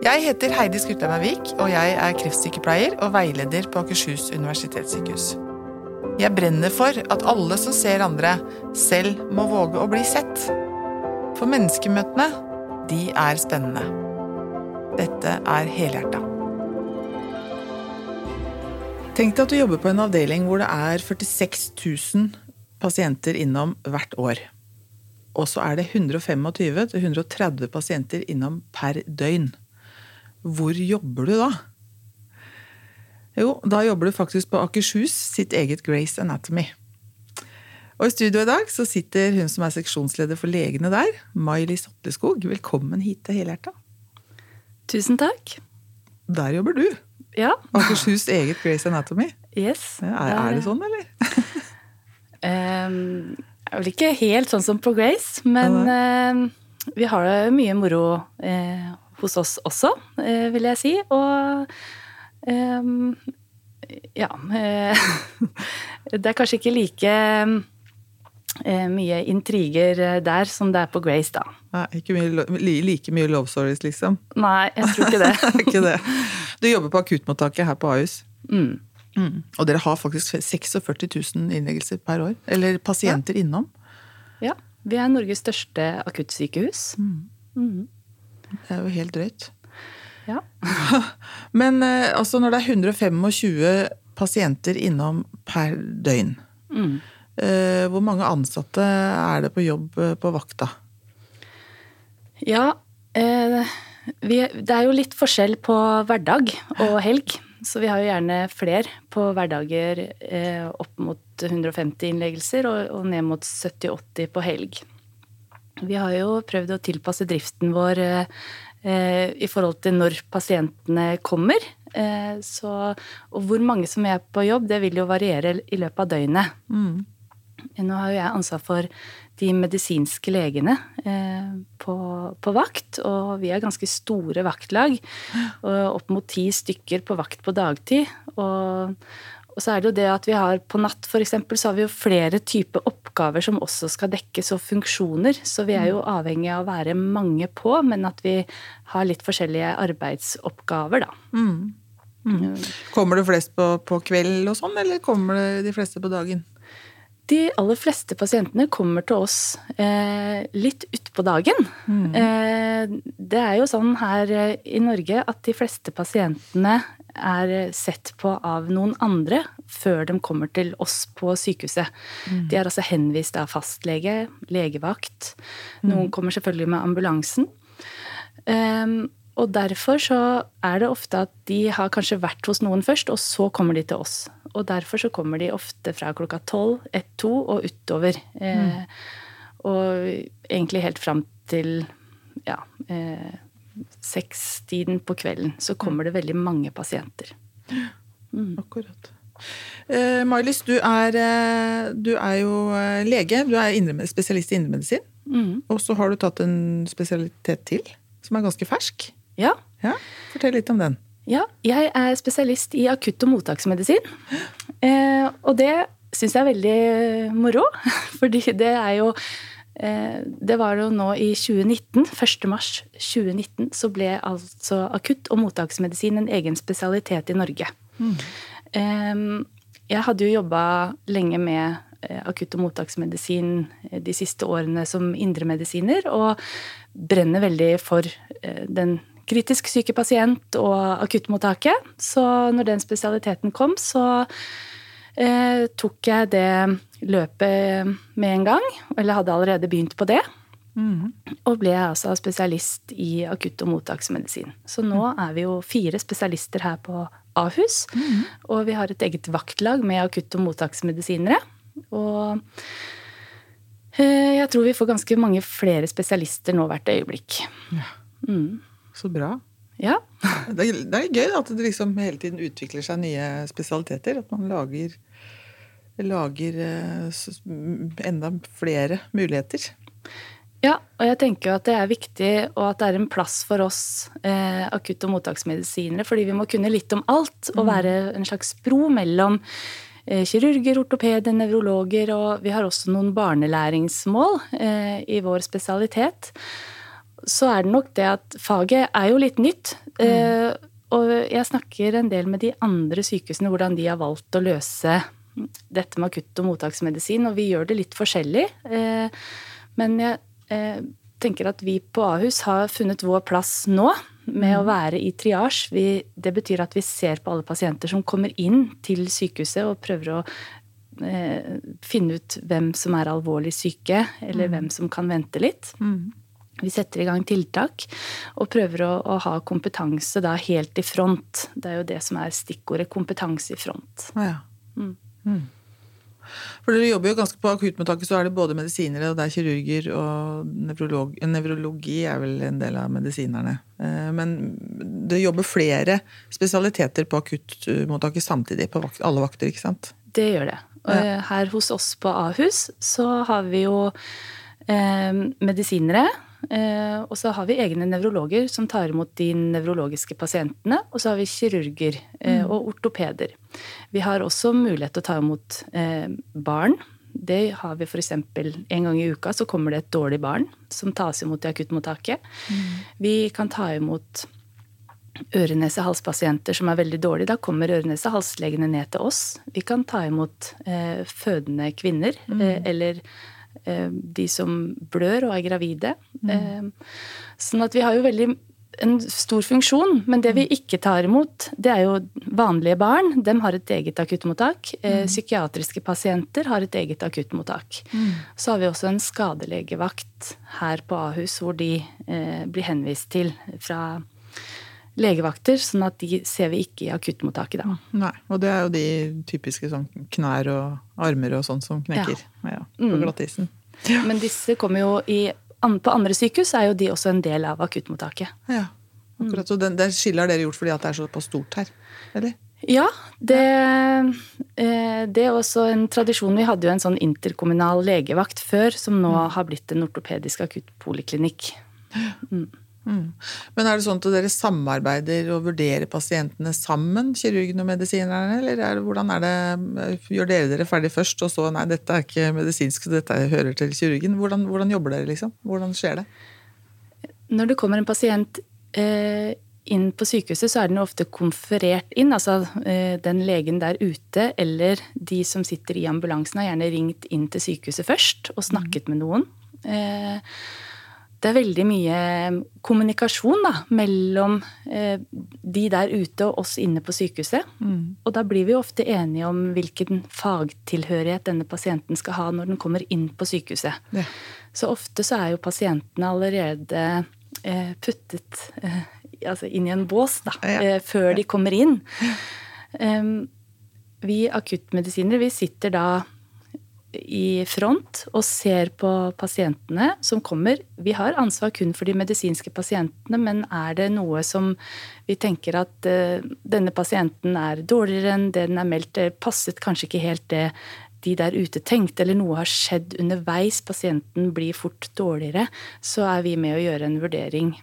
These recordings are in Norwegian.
Jeg heter Heidi Skrutland Vik, og jeg er kreftsykepleier og veileder på Akershus universitetssykehus. Jeg brenner for at alle som ser andre, selv må våge å bli sett. For menneskemøtene, de er spennende. Dette er Helhjerta. Tenk deg at du jobber på en avdeling hvor det er 46 000 pasienter innom hvert år. Og så er det 125-130 pasienter innom per døgn. Hvor jobber du da? Jo, da jobber du faktisk på Akershus sitt eget Grace Anatomy. Og i studio i dag så sitter hun som er seksjonsleder for legene der, May-Lis. Velkommen hit til Helhjerta. Tusen takk. Der jobber du. Ja. Akershus eget Grace Anatomy. Yes. Ja, er, er, det sånn, eller? um, det er vel ikke helt sånn som på Grace, men uh, vi har det mye moro uh, hos oss også, uh, vil jeg si. Og um, ja Det er kanskje ikke like mye intriger der som det er på Grace, da. Nei, Ikke mye, like mye love stories, liksom? Nei, jeg tror ikke det. ikke det. Du jobber på akuttmottaket her på Ahus. Mm. Mm. Og dere har faktisk 46 000 innleggelser per år. Eller pasienter ja. innom. Ja. Vi er Norges største akuttsykehus. Mm. Det er jo helt drøyt. Ja. Men altså, når det er 125 pasienter innom per døgn, mm. hvor mange ansatte er det på jobb på vakta? Ja, eh, det er jo litt forskjell på hverdag og helg. Så vi har jo gjerne fler på hverdager eh, opp mot 150 innleggelser og, og ned mot 70-80 på helg. Vi har jo prøvd å tilpasse driften vår eh, i forhold til når pasientene kommer. Eh, så, og hvor mange som er på jobb, det vil jo variere i løpet av døgnet. Mm. Nå har jo jeg ansvar for de medisinske legene eh, på, på, vakt, og vi er ganske store vaktlag. opp mot ti stykker på vakt på dagtid. Og, og så er det jo det at vi har på natt f.eks. så har vi jo flere typer oppgaver som også skal dekkes, og funksjoner. Så vi er jo avhengig av å være mange på, men at vi har litt forskjellige arbeidsoppgaver, da. Mm. Mm. Kommer det flest på, på kveld og sånn, eller kommer det de fleste på dagen? De aller fleste pasientene kommer til oss eh, litt utpå dagen. Mm. Eh, det er jo sånn her eh, i Norge at de fleste pasientene er sett på av noen andre før de kommer til oss på sykehuset. Mm. De er altså henvist av fastlege, legevakt. Noen Mm. kommer selvfølgelig med ambulansen. Um, og derfor så er det ofte at de har kanskje vært hos noen først, og så kommer de til oss. Og derfor så kommer de ofte fra klokka tolv, ett, to og utover. Eh, og egentlig helt fram til ja, eh, sekstiden på kvelden så kommer det veldig mange pasienter. Mm. Akkurat. Eh, May-Lis, du, er, du er jo eh, lege. Du er indre, spesialist i indremedisin. Mm. Og så har du tatt en spesialitet til, som er ganske fersk. Ja. Ja, Fortell litt om den. Ja, jeg er spesialist i akutt- og mottaksmedisin. Eh, og det syns jeg er veldig moro, fordi det er jo eh, Det var jo nå i 2019, 1. mars 2019, så ble altså akutt- og mottaksmedisin en egen spesialitet i Norge. Mm. Eh, jeg hadde jo jobba lenge med eh, akutt- og mottaksmedisin eh, de siste årene som indremedisiner, og brenner veldig for eh, den kritisk syke pasient og akuttmottaket. Så når den spesialiteten kom, så eh, tok jeg det løpet med en gang. Eller hadde allerede begynt på det. Mm. Og ble altså spesialist i akutt- og mottaksmedisin. Så nå er vi jo fire spesialister her på Ahus. Mm. Og vi har et eget vaktlag med akutt- og mottaksmedisinere. Og eh, jeg tror vi får ganske mange flere spesialister nå hvert øyeblikk. Ja. Mm. Så bra. Ja. Det er, det er gøy at det liksom hele tiden utvikler seg nye spesialiteter. At man lager, lager eh, enda flere muligheter. Ja, og jeg tenker jo at det er viktig, og at det er en plass for oss eh, akutt- og mottaksmedisinere, fordi vi må kunne litt om alt og være en slags bro mellom eh, kirurger, ortopeder, nevrologer, og vi har også noen barnelæringsmål eh, i vår spesialitet. så er det nok det at faget er jo litt nytt. Mm. Og jeg snakker en del med de andre sykehusene hvordan de har valgt å løse dette med akutt- og mottaksmedisin, og vi gjør det litt forskjellig. Men jeg tenker at vi på Ahus har funnet vår plass nå med å mm. være i triasje. det betyr at vi ser på alle pasienter som kommer inn til sykehuset og prøver å eh, finne ut hvem som er alvorlig syke, eller mm. hvem som kan vente litt. Mm. Vi setter i gang tiltak og prøver å, å, ha kompetanse da helt i front. Det er jo det som er stikkordet kompetanse i front. Ja. Mm. Mm. For dere jobber jo ganske på akuttmottaket, så er det både medisinere og det er kirurger, og nevrolog, nevrologi er vel en del av medisinerne. Eh, men det jobber flere spesialiteter på akuttmottaket samtidig, på alle vakter, ikke sant? Det gjør det. Ja. Her hos oss på Ahus så har vi jo eh, medisinere Eh, og så har vi egne nevrologer som tar imot de nevrologiske pasientene. Og så har vi kirurger eh, mm. og ortopeder. Vi har også mulighet til å ta imot eh, barn. Det har vi f.eks. en gang i uka så kommer det et dårlig barn som tas imot i akuttmottaket. Mm. Vi kan ta imot øre-nese-hals-pasienter som er veldig dårlige. Da kommer øre-nese-hals-legene ned til oss. Vi kan ta imot eh, fødende kvinner mm. eh, eller Eh, de som blør og er gravide. Mm. Eh, sånn at vi har jo veldig en stor funksjon, men det vi mm. ikke tar imot, det er jo vanlige barn. De har et eget akuttmottak. Eh, mm. Psykiatriske pasienter har et eget akuttmottak. Mm. Så har vi også en skadelegevakt her på Ahus hvor de eh, blir henvist til fra legevakter, sånn at de ser vi ikke i akuttmottaket da. Nei, og det er jo de typiske sånn knær og armer og sånn som knekker ja. Ja, på mm. glattisen. Ja. Men disse kommer jo i På andre sykehus er jo de også en del av akuttmottaket. Ja, akkurat. Så den, det skillet har dere gjort fordi at det er såpass stort her, eller? Ja, det, eh, det, er også en tradisjon. Vi hadde jo en sånn interkommunal legevakt før, som nå mm. har blitt en ortopedisk akuttpoliklinikk. Mm. Mm. Men er det sånn at dere samarbeider og vurderer pasientene sammen, kirurgen og medisinerne, eller er det, hvordan er det, gjør dere dere ferdig først, og så nei, dette er ikke medisinsk, så dette hører til kirurgen? Hvordan, hvordan jobber dere, liksom? Hvordan skjer det? Når det kommer en pasient eh, inn på sykehuset, så er den ofte konferert inn. Altså eh, den legen der ute eller de som sitter i ambulansen, har gjerne ringt inn til sykehuset først og snakket mm. med noen. Eh, det er veldig mye kommunikasjon da, mellom eh, de der ute og oss inne på sykehuset. Mm. Og da blir vi ofte enige om hvilken fagtilhørighet denne pasienten skal ha når den kommer inn på sykehuset. Ja. Så ofte så er jo pasientene allerede eh, puttet eh, altså inn i en bås da, ja. Eh, før de kommer inn. vi akuttmedisinere vi sitter da i front og ser på pasientene som kommer. Vi har ansvar kun for de medisinske pasientene, men er det noe som vi tenker at uh, denne pasienten er dårligere enn det den er meldt, det passet kanskje ikke helt det de der ute tenkte, eller noe har skjedd underveis, pasienten blir fort dårligere, så er vi med å gjøre en vurdering.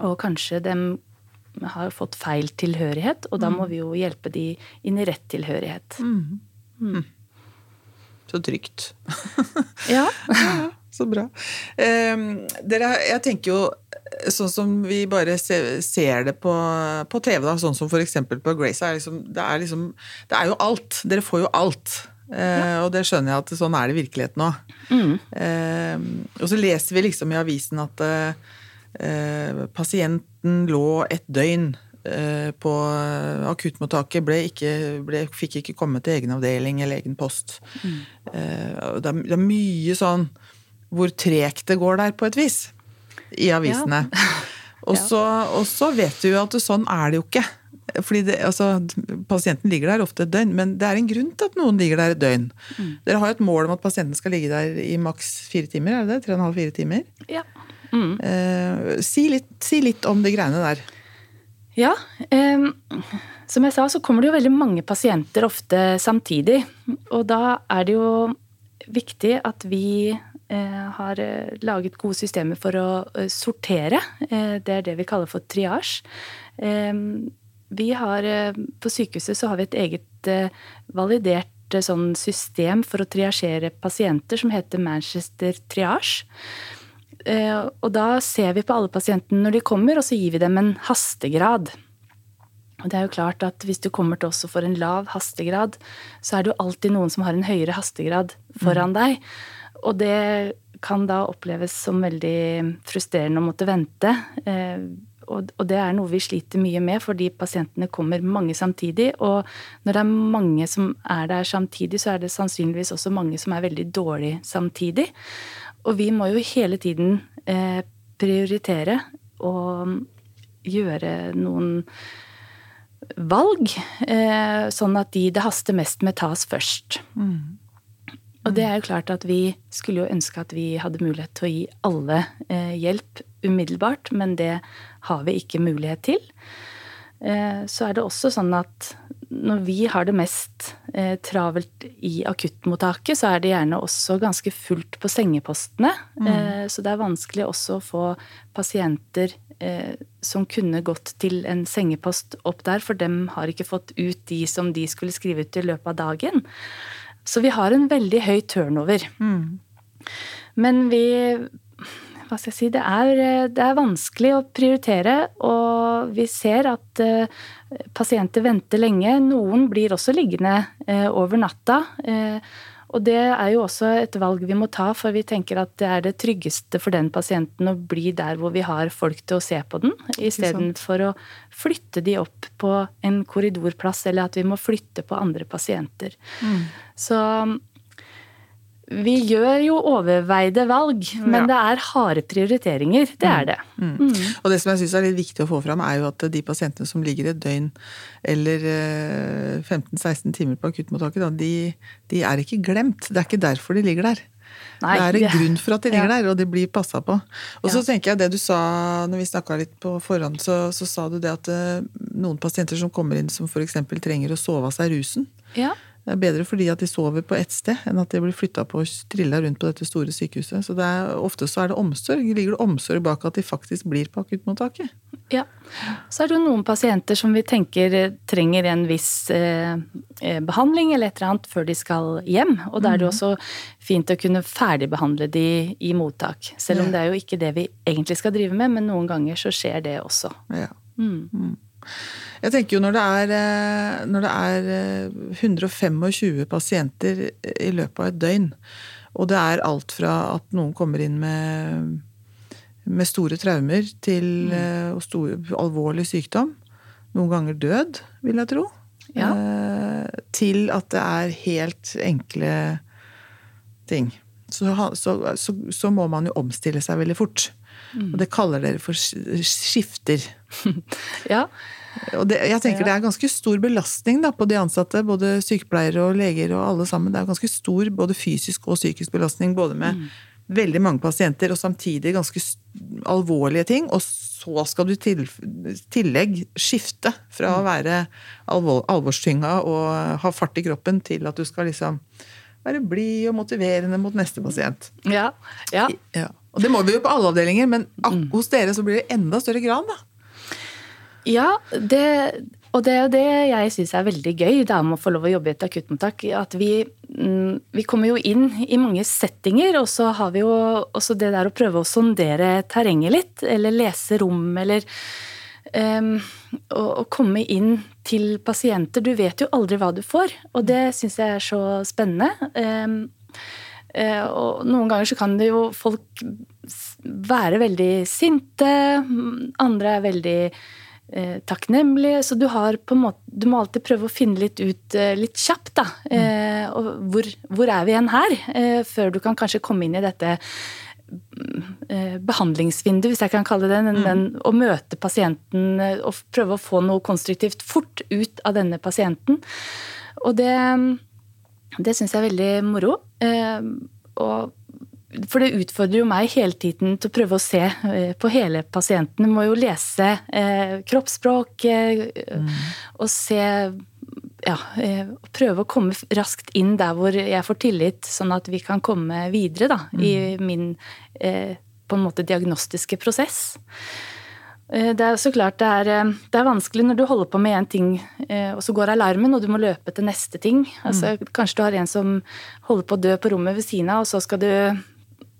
Og kanskje dem har fått feil tilhørighet, og da må mm. vi jo hjelpe de inn i rett tilhørighet. Mm. Mm. Så trygt. ja. ja. Så bra. Um, dere, jeg tenker jo sånn som vi bare se, ser det på, på, TV, da, sånn som f.eks. på Grace, er liksom, det, er liksom, det er jo alt. Dere får jo alt. Uh, og det skjønner jeg at sånn er det i virkeligheten òg. Mm. Uh, og så leser vi liksom i avisen at uh, pasienten lå et døgn Eh, på akuttmottaket ble ikke, ble, fikk ikke komme til egen avdeling eller egen post. Mm. Det, er, det, er, mye sånn hvor tregt det går der, på et vis, i avisene. Ja. og, så, og, så, vet du jo at sånn er det jo ikke. Fordi det, altså, Pasienten ligger der ofte et døgn, men det er en grunn til at noen ligger der et døgn. Mm. Dere har jo et mål om at pasienten skal ligge der i maks fire timer, er det det? Tre og en halv, fire timer? Ja. Mm. Eh, si, litt, si litt om de greiene der. Ja. Eh, som jeg sa, så kommer det jo veldig mange pasienter ofte samtidig. Og da er det jo viktig at vi eh, har eh, laget gode systemer for å eh, sortere. Eh, det er det vi kaller for triasje. Vi har, eh, på sykehuset så har vi et eget validert sånn system for å triasjere pasienter som heter Manchester Triage. Og da ser vi på alle pasientene når de kommer, og så gir vi dem en hastegrad. Og det er jo klart at Hvis du kommer til oss og får en lav hastegrad, så er det jo alltid noen som har en høyere hastegrad foran mm. deg. Og det kan da oppleves som veldig frustrerende å måtte vente. Eh, og det er noe vi sliter mye med, fordi pasientene kommer mange samtidig. Og når det er mange som er der samtidig, så er det sannsynligvis også mange som er veldig dårlig samtidig. Og vi må jo hele tiden eh, prioritere og gjøre noen valg, eh, sånn at de det haster mest med, tas først. Mm. Og det er jo klart at vi skulle jo ønske at vi hadde mulighet til å gi alle eh, hjelp umiddelbart, men det har vi ikke mulighet til. Eh, så er det også sånn at når vi har det mest eh, travelt i akuttmottaket, så er det gjerne også ganske fullt på sengepostene. Mm. Eh, så det er vanskelig også å få pasienter eh, som kunne gått til en sengepost opp der, for dem har ikke fått ut de som de skulle skrive ut i løpet av dagen. Så vi har en veldig høy turnover. Mm. Men vi hva skal jeg si, det er, det er, vanskelig å prioritere, og vi ser at uh, pasienter venter lenge. Noen blir også liggende uh, over natta. Og det er jo også et valg vi må ta, for vi tenker at det er det tryggeste for den pasienten å bli der hvor vi har folk til å se på den, istedenfor å flytte de opp på en korridorplass, eller at vi må flytte på andre pasienter. Mm. Så vi gjør jo overveide valg, men ja. det er harde prioriteringer. Det er mm. det. Mm. Mm. Og det som jeg syns er litt viktig å få fram, er jo at de pasientene som ligger et døgn eller 15-16 eh, timer på akuttmottaket, de, de, er ikke glemt. Det er ikke derfor de ligger der. Nei, det er en grunn for at de ligger ja. der, og de blir passa på. Og så ja. tenker jeg det du sa når vi snakka litt på forhånd, så, så, sa du det at uh, noen pasienter som kommer inn som f.eks. trenger å sove av seg rusen. Ja. Det er bedre fordi at de sover på ett sted, enn at de blir flytta på og trilla rundt på dette store sykehuset. Så det er, ofte så er det omsorg. Ligger det omsorg bak at de faktisk blir på akuttmottaket? Ja. Så er det jo noen pasienter som vi tenker trenger en viss eh, eh, behandling eller et eller annet før de skal hjem. Og da er det mhm. også fint å kunne ferdigbehandle de i mottak. Selv om det er jo ikke det vi egentlig skal drive med, men noen ganger så skjer det også. Ja. Mm. Jeg tenker jo når det er, eh, når det er 125 eh, pasienter i løpet av et døgn, og det er alt fra at noen kommer inn med, med store traumer til mm. Eh, og stor, alvorlig sykdom, noen ganger død, vil jeg tro, ja. til at det er helt enkle ting. Så, så, så, så må man jo omstille seg veldig fort. Mm. Og det kaller dere for skifter. ja. Og det, jeg tenker ja. det er ganske stor belastning da, på de ansatte, både sykepleiere og leger og alle sammen. Det er ganske stor både fysisk og psykisk belastning, både med mm. veldig mange pasienter og samtidig ganske alvorlige ting. Og så skal du i tillegg skifte fra å mm. være alvor, alvorstynga og ha fart i kroppen, til at du skal liksom være blid og motiverende mot neste pasient. Ja, ja. ja. Og det må vi jo på alle avdelinger, men mm. hos dere så blir det enda større grad, da. Ja, det, og det er jo det jeg syns er veldig gøy det er med å få lov å jobbe i et akuttmottak. At vi, mm, vi, kommer jo inn i mange settinger, og så har vi jo også det der å prøve å sondere terrenget litt. Eller lese rom, eller um, å, å, komme inn til pasienter. Du vet jo aldri hva du får, og det syns jeg er så spennende. Um, og noen ganger så kan det jo folk være veldig sinte, andre er veldig eh, takknemlige. Så du har på en måte Du må alltid prøve å finne litt ut eh, litt kjapt, da. Eh, og hvor, hvor, er vi igjen her? Eh, før du kan kanskje komme inn i dette eh, behandlingsvindu, hvis jeg kan kalle det det. mm. å møte pasienten og prøve å få noe konstruktivt fort ut av denne pasienten. Og det det syns jeg er veldig moro. Eh, og for det utfordrer jo meg hele tiden til å prøve å se eh, på hele pasienten. Jeg må jo lese eh, kroppsspråk mm. og se ja, prøve å komme raskt inn der hvor jeg får tillit, sånn at vi kan komme videre da, mm. i min på en måte diagnostiske prosess. Eh, det er så klart det er, eh, det er, vanskelig når du holder på med én ting, eh, og så går alarmen, og du må løpe til neste ting. Altså, mm. Kanskje du har en som holder på å dø på rommet ved siden av, og så skal du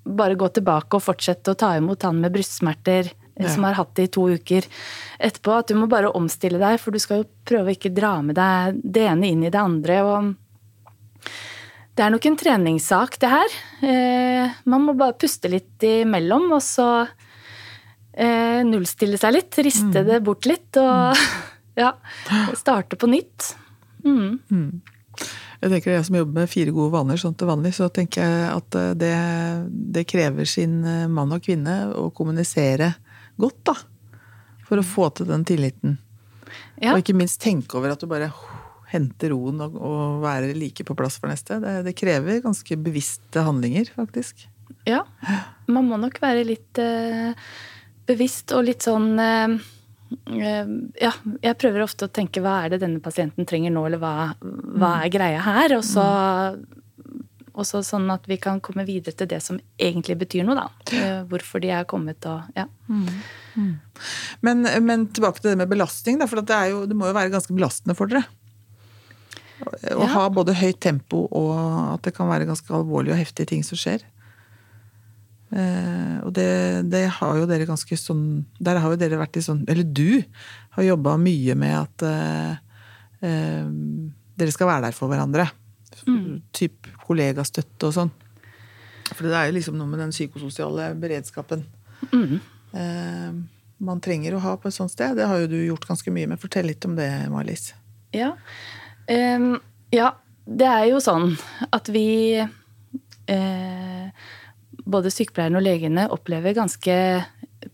bare gå tilbake og fortsette å ta imot han med brystsmerter ja. som har hatt det i to uker etterpå. At du må bare omstille deg, for du skal jo prøve å ikke dra med deg det ene inn i det andre. og det er nok en treningssak, det her. Eh, man må bare puste litt imellom, og så eh, nullstille seg litt. Riste mm. det bort litt, og mm. ja, starte på nytt. Mm. Mm. Jeg tenker Jeg som jobber med fire gode vaner sånn til vanlig, så tenker jeg at eh, det, det krever sin eh, mann og kvinne å kommunisere godt, da. For å få til den tilliten. Ja. Og ikke minst tenke over at du bare hente roen og, og, være like på plass for neste. Det, det, krever ganske bevisste handlinger, faktisk. Ja. Man må nok være litt uh, bevisst og litt sånn uh, uh, Ja, jeg prøver ofte å tenke hva er det denne pasienten trenger nå, eller hva, hva er greia her? Og så også sånn at vi kan komme videre til det som egentlig betyr noe, da. Hvorfor de er kommet og Ja. Mm. Mm. Men, men, tilbake til det med belastning, da, for det, jo, det må jo være ganske belastende for dere? Å ja. ha både høyt tempo og at det kan være ganske alvorlige og heftige ting som skjer. Eh, og det, det, har jo dere ganske sånn Der har jo dere vært i sånn Eller du har jobba mye med at eh, eh, dere skal være der for hverandre. Mm. Typ kollegastøtte og sånn. For det er jo liksom noe med den psykososiale beredskapen mm. eh, man trenger å ha på et sånt sted. Det har jo du gjort ganske mye med. Fortell litt om det, Marlis. Ja, Um, ja, det er jo sånn at vi eh, Både sykepleierne og legene opplever ganske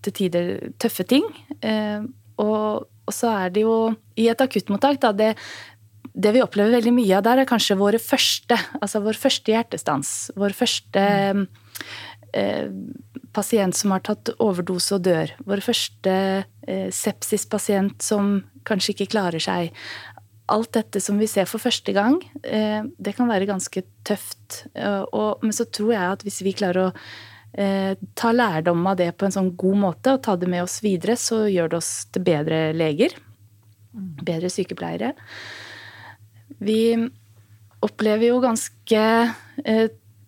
til tider tøffe ting. Eh, og, og, så er det jo i et akuttmottak, da det, det vi opplever veldig mye av der, er kanskje våre første, altså vår første hjertestans. Vår første eh, pasient som har tatt overdose og dør. Vår første eh, sepsispasient som kanskje ikke klarer seg alt dette som vi ser for første gang, eh, det kan være ganske tøft. Eh, men så tror jeg at hvis vi klarer å eh, ta lærdom av det på en sånn god måte og ta det med oss videre, så gjør det oss til bedre leger. Bedre sykepleiere. Vi opplever jo ganske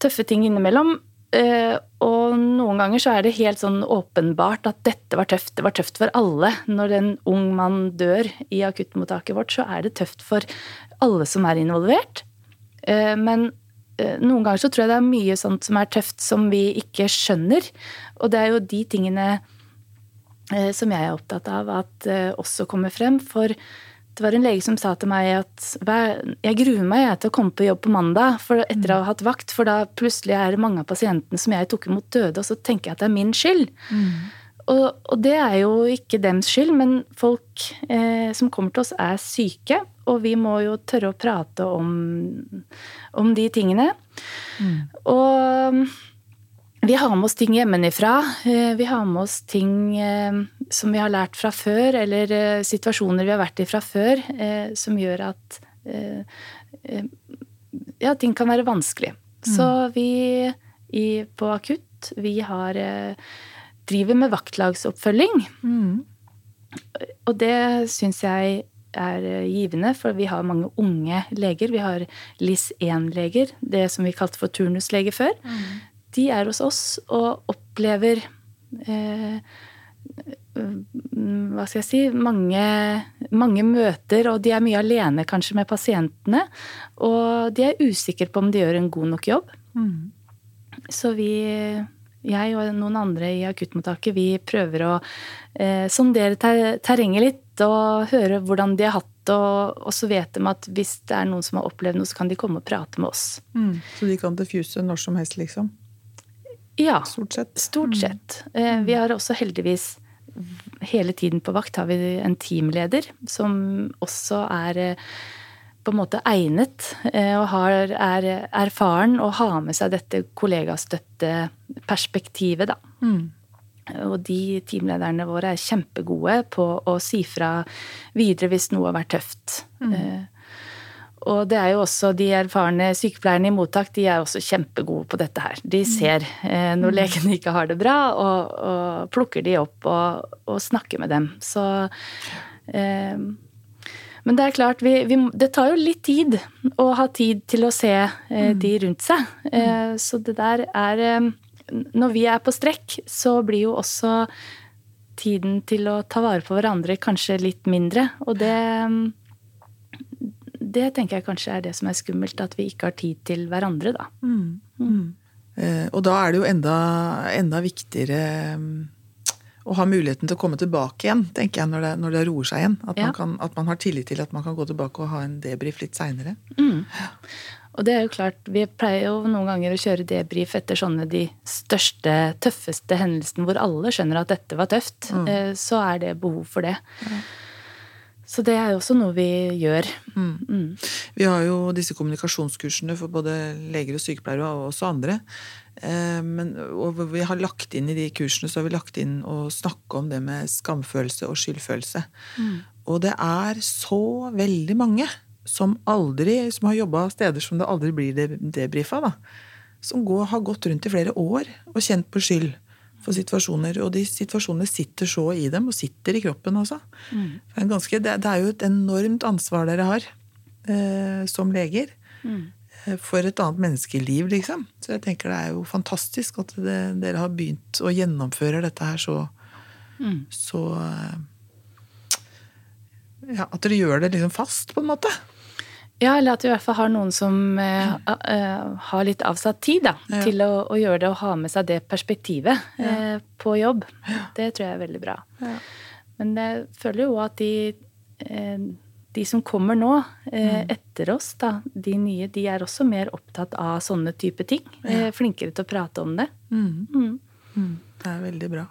tøffe ting innimellom. Uh, og noen ganger så er det helt sånn åpenbart at dette var tøft. Det var tøft for alle. Når en ung mann dør i akuttmottaket vårt, så er det tøft for alle som er involvert. Uh, men uh, noen ganger så tror jeg det er mye sånt som er tøft som vi ikke skjønner. Og det er jo de tingene som jeg er opptatt av at også kommer frem. For det var en lege som sa til meg at jeg gruer meg til å komme på jobb på mandag for etter å ha hatt vakt, for da plutselig er mange av pasientene som jeg tok imot, døde, og så tenker jeg at det er min skyld. Mm. Og, og, det er jo ikke dems skyld, men folk eh, som kommer til oss, er syke. Og vi må jo tørre å prate om, om de tingene. Mm. Og vi har med oss ting hjemmefra. Eh, vi har med oss ting eh, som vi har lært fra før, eller eh, situasjoner vi har vært i fra før, som gjør at ja, ting kan være vanskelig. Mm. Så vi i, på akutt, vi har driver med vaktlagsoppfølging. Mm. Og det syns jeg er givende, for vi har mange unge leger. Vi har LIS1-leger, det som vi kalte for turnuslege før. Mm de er hos oss og opplever eh, hva skal jeg si mange, mange, møter, og de er mye alene kanskje med pasientene. Og de er usikre på om de gjør en god nok jobb. Mm. Så vi, jeg og noen andre i akuttmottaket, vi prøver å eh, sondere ter terrenget litt og høre hvordan de har hatt det. Og, og, så vet de at hvis det er noen som har opplevd noe, så kan de komme og prate med oss. Mm. Så de kan diffuse når som helst, liksom? Ja, stort sett. Stort mm. sett. Mm. Vi har også heldigvis hele tiden på vakt har vi en teamleder som også er eh, på en måte egnet eh, og har, er erfaren og har med seg dette kollegastøtteperspektivet, da. Mm. Og de teamlederne våre er kjempegode på å si fra videre hvis noe har vært tøft. Mm. Og det er jo også de erfarne sykepleierne i mottak de er også kjempegode på dette her. De mm. ser eh, når mm. legene ikke har det bra, og, og plukker de opp og, og, snakker med dem. Så eh, Men det er klart, vi, vi, det tar jo litt tid å ha tid til å se eh, mm. de rundt seg. Eh, så det der er eh, når vi er på strekk, så blir jo også tiden til å ta vare på hverandre kanskje litt mindre. Og det det tenker jeg kanskje er det som er skummelt, at vi ikke har tid til hverandre, da. Mm. Mm. Eh, og da er det jo enda, enda viktigere mm, å ha muligheten til å komme tilbake igjen, tenker jeg, når det, når det roer seg igjen. At, ja. man kan, at, man har tillit til at man kan gå tilbake og ha en debrief litt seinere. Mm. Og det er jo klart, Vi pleier jo noen ganger å kjøre debrief etter sånne de største, tøffeste hendelsene hvor alle skjønner at dette var tøft. Mm. Eh, så er det behov for det. Ja. Så det er jo også noe vi gjør. Mm. Mm. Vi har jo disse kommunikasjonskursene for både leger og sykepleiere og også andre. Eh, men, og vi har lagt inn i de kursene så har vi lagt inn å snakke om det med skamfølelse og skyldfølelse. Mm. Og det er så veldig mange som aldri, som har jobba steder som det aldri blir debrifa, da. Som går, har gått rundt i flere år og kjent på skyld for situasjoner. Og de situasjonene sitter så i dem, og sitter i kroppen altså. Mm. Det, er ganske, det, det, er jo et enormt ansvar dere har eh, som leger. Mm. Eh, for et annet menneskeliv, liksom. Så jeg tenker det er jo fantastisk at det, dere har begynt å gjennomføre dette her så, mm. så eh, Ja, at dere gjør det liksom fast, på en måte. Ja, eller at du i hvert fall har noen som uh, uh, har litt avsatt tid da, ja. til å, å, gjøre det og ha med seg det perspektivet ja. uh, på jobb. Ja. Det tror jeg er veldig bra. Men jeg føler jo at de, de som kommer nå mm. etter oss, da, de nye, de er også mer opptatt av sånne type ting. Flinkere til å prate om det. Mm. Mm. mm. Det er veldig bra.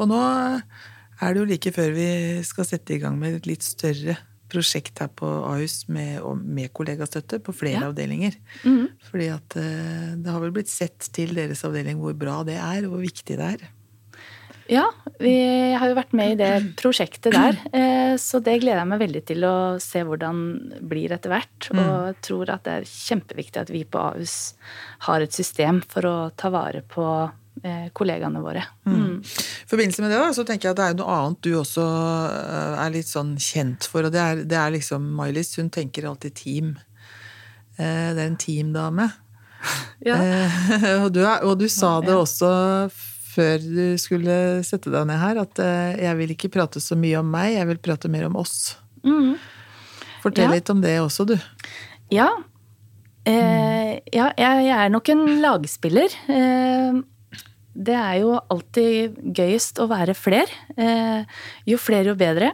Og nå er det jo like før vi skal sette i gang med et litt større prosjekt her på Ahus med, med kollegastøtte på flere ja. avdelinger. Mm. Fordi at eh, det har vel blitt sett til deres avdeling hvor bra det er, og hvor viktig det er. Ja, vi har jo vært med i det prosjektet der. Eh, så det gleder jeg meg veldig til å se hvordan det blir etter hvert. Og Og tror at det er kjempeviktig at vi på Ahus har et system for å ta vare på kollegaene våre. Mm. mm. I forbindelse med det da, så tenker jeg at det er noe annet du også eh, er litt sånn kjent for, og det er, det er liksom Mailis. Hun tenker alltid team. Eh, det er en teamdame. Ja. Og, du, og du sa det også før du skulle sette deg ned her, at jeg vil ikke prate så mye om meg, jeg vil prate mer om oss. Mm. Fortell ja. litt om det også, du. Ja. Eh, ja, jeg, er nok en lagspiller. Eh, det er jo alltid gøyest å være fler. Eh, jo flere, jo bedre.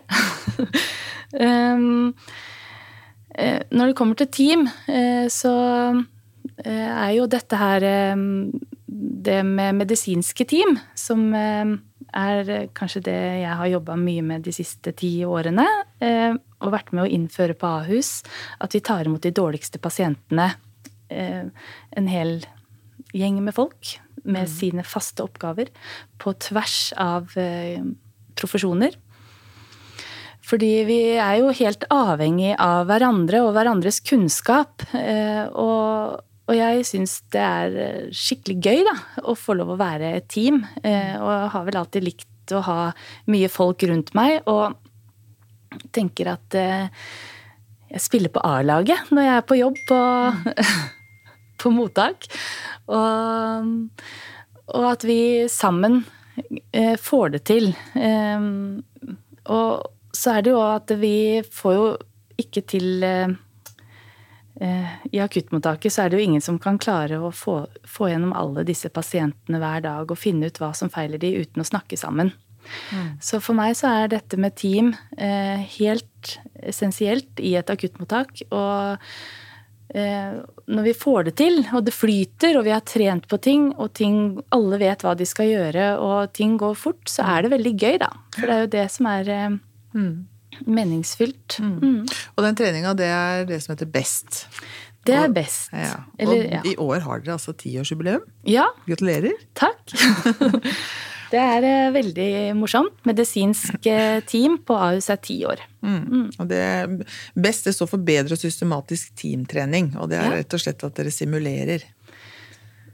um, eh, når det kommer til team, eh, så er jo dette her eh, det med medisinske team, som eh, er kanskje det jeg har jobba mye med de siste ti årene. Og vært med å innføre på Ahus. At vi tar imot de dårligste pasientene. En hel gjeng med folk med mm. sine faste oppgaver på tvers av eh, profesjoner. Fordi vi er jo helt avhengig av hverandre og hverandres kunnskap. Eh, og, og jeg syns det er eh, skikkelig gøy da, å få lov å være et team. Og jeg har vel alltid likt å ha mye folk rundt meg. Og tenker at jeg spiller på A-laget når jeg er på jobb på, på mottak. Og, og, at vi sammen eh, får det til. Eh, og så er det jo at vi får jo ikke til eh, I akuttmottaket så er det jo ingen som kan klare å få, få gjennom alle disse pasientene hver dag og finne ut hva som feiler de uten å snakke sammen. Mm. Så for meg så er dette med team helt essensielt i et akuttmottak. Og når vi får det til, og det flyter, og vi har trent på ting, og ting, alle vet hva de skal gjøre, og ting går fort, så er det veldig gøy, da. For det er jo det som er eh, mm. meningsfylt. Mm. Mm. Og den treninga, det er det som heter BEST. Det er best. Ja. Og Eller, ja. i år har dere altså tiårsjubileum. Ja. Gratulerer. Takk. Det er eh, veldig morsomt. Medisinsk eh, team på Ahus er ti år. Mm. Mm. Og det beste står for bedre og systematisk teamtrening. Og det er ja. rett og slett at dere simulerer.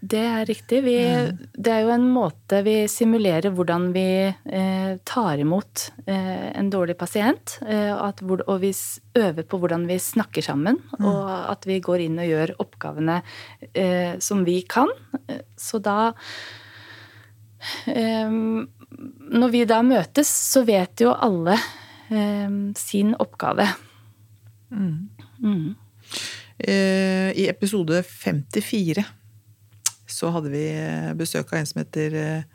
Det er riktig. Vi, det er jo en måte vi simulerer hvordan vi eh, tar imot eh, en dårlig pasient. Eh, at, og vi øver på hvordan vi snakker sammen. Mm. Og at vi går inn og gjør oppgavene eh, som vi kan. Så da når vi da møtes, så vet jo alle um, sin oppgave. Mm. Mm. Uh, I episode 54 så hadde vi besøk av en som heter uh,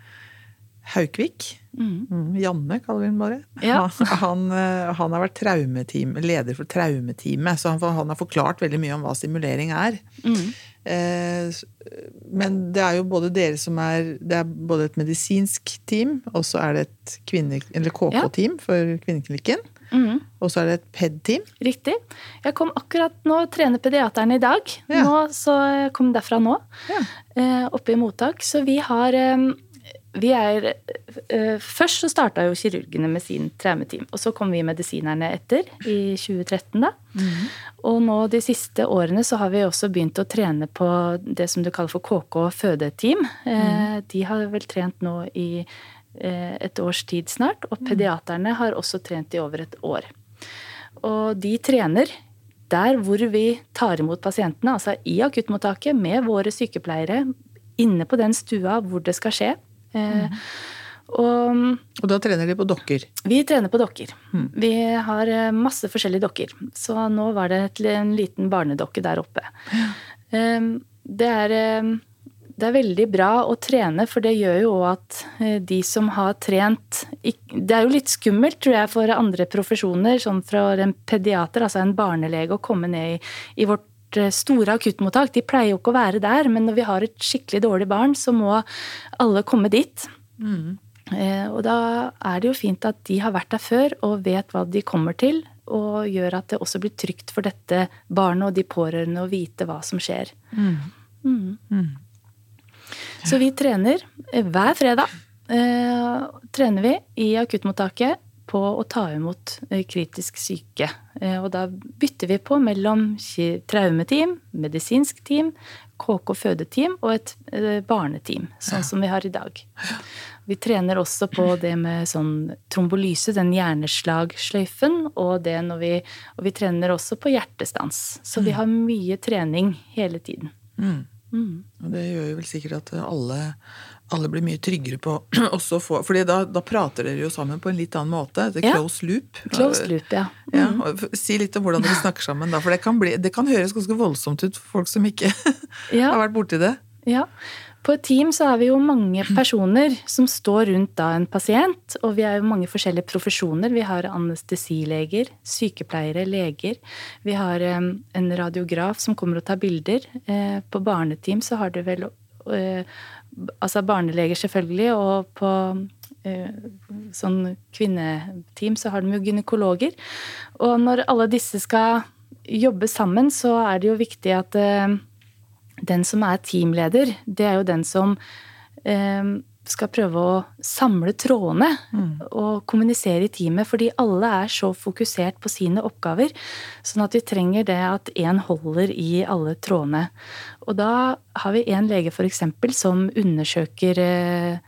Haukvik. Mm. mm. Janne, kaller vi den bare. Ja. Han, han, han, har vært leder for traumeteamet, så han, han, har forklart veldig mye om hva stimulering er. Mm. Eh, men det er jo både dere som er Det er både et medisinsk team, og så er det et kvinne, eller KK-team for Kvinneklinikken. Mm. Og så er det et PED-team. Riktig. Jeg kom akkurat nå trener pediaterne i dag. Ja. Nå, så jeg kom derfra nå. Ja. Eh, oppe i mottak. Så vi har eh, vi er uh, Først så starta jo kirurgene med sin traumeteam. Og så kom vi medisinerne etter, i 2013, da. Mm. Og nå de siste årene så har vi også begynt å trene på det som du kaller for KK fødeteam. Mm. de har vel trent nå i uh, et års tid snart. Og pediaterne har også trent i over et år. Og de trener der hvor vi tar imot pasientene, altså i akuttmottaket med våre sykepleiere, inne på den stua hvor det skal skje. Mm. Og, og, da trener de på dokker? Vi trener på dokker. Mm. Vi har eh, masse forskjellige dokker. Så nå var det en liten barnedokke der oppe. Ja. Det, er, det er veldig bra å trene, for det gjør jo at de som har trent Det er jo litt skummelt, tror jeg, for andre profesjoner, som fra en pediater, altså en barnelege, å komme ned i, i vårt Eh, store akuttmottak. De pleier jo ikke å være der, men når vi har et skikkelig dårlig barn, så må alle komme dit. Mm. Eh, og da er det jo fint at de har vært der før og vet hva de kommer til, og gjør at det også blir trygt for dette barnet og de pårørende å vite hva som skjer. Mm. Mm. mm. Så vi trener eh, hver fredag. Eh, trener vi i akuttmottaket på å ta imot eh, kritisk syke. Eh, og da bytter vi på mellom traumeteam, medisinsk team, KK fødeteam og et eh, barneteam, sånn som vi har i dag. Vi trener også på det med sånn trombolyse, den hjerneslagsløyfen, og det når vi Og vi trener også på hjertestans. Så vi mm. har mye trening hele tiden. Mm. Mm. Og det gjør jo vel sikkert at alle alle blir mye tryggere på også få fordi da, da, prater dere jo sammen på en litt annen måte. Det er close loop. Close loop, ja. Mm. ja si litt om hvordan dere snakker sammen, da. For det kan, bli, det kan høres ganske voldsomt ut for folk som ikke ja. har vært borti det. Ja. På et team så er vi jo mange personer som står rundt da en pasient. Og vi er jo mange forskjellige profesjoner. Vi har anestesileger, sykepleiere, leger. Vi har um, en radiograf som kommer og tar bilder. Eh, på barneteam så har du vel uh, altså barneleger, selvfølgelig, og på eh, sånn kvinneteam så har de jo gynekologer. Og når alle disse skal jobbe sammen, så er det jo viktig at eh, den som er teamleder, det er jo den som eh, skal prøve å samle trådene mm. og kommunisere i teamet. Fordi alle er så fokusert på sine oppgaver. Sånn at vi trenger det at én holder i alle trådene. Og da har vi en lege f.eks. som undersøker eh,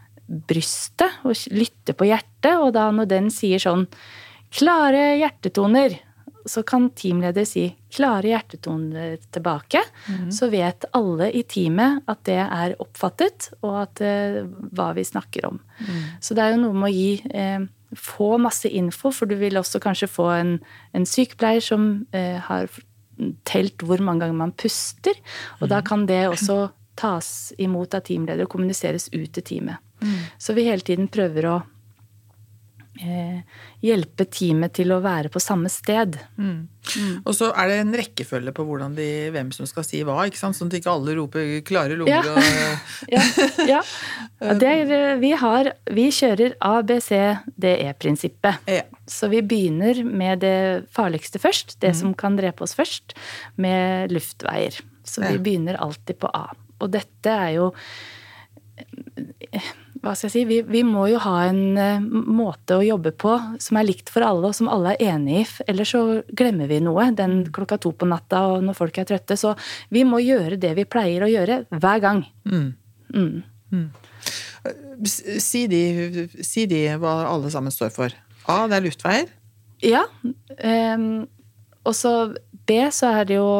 brystet og lytter på hjertet. Og da når den sier sånn klare hjertetoner, så kan teamleder si 'klare hjertetoner tilbake'. Mm. Så vet alle i teamet at det er oppfattet, og at, uh, hva vi snakker om. Mm. Så det er jo noe med å gi uh, Få masse info, for du vil også kanskje få en, en sykepleier som uh, har telt hvor mange ganger man puster. Og mm. da kan det også tas imot av teamleder og kommuniseres ut til teamet. Mm. Så vi hele tiden prøver å Eh, hjelpe teamet til å være på samme sted. Mm. Mm. Og så er det en rekkefølge på de, hvem som skal si hva, ikke sant? sånn at ikke alle roper 'klare lunger' ja. og Ja. ja. Er, vi, har, vi kjører ABCDE-prinsippet. Ja. Så vi begynner med det farligste først, det mm. som kan drepe oss først, med luftveier. Så vi begynner alltid på A. Og dette er jo hva skal jeg si, vi, vi, må jo ha en uh, måte å jobbe på som er likt for alle, og som alle er enig i. Ellers så glemmer vi noe den klokka to på natta og når folk er trøtte. Så vi må gjøre det vi pleier å gjøre hver gang. Mm. Mm. Mm. Si, de, si, de, hva alle sammen står for. A, det er luftveier. Ja. Um, og så B, så er det jo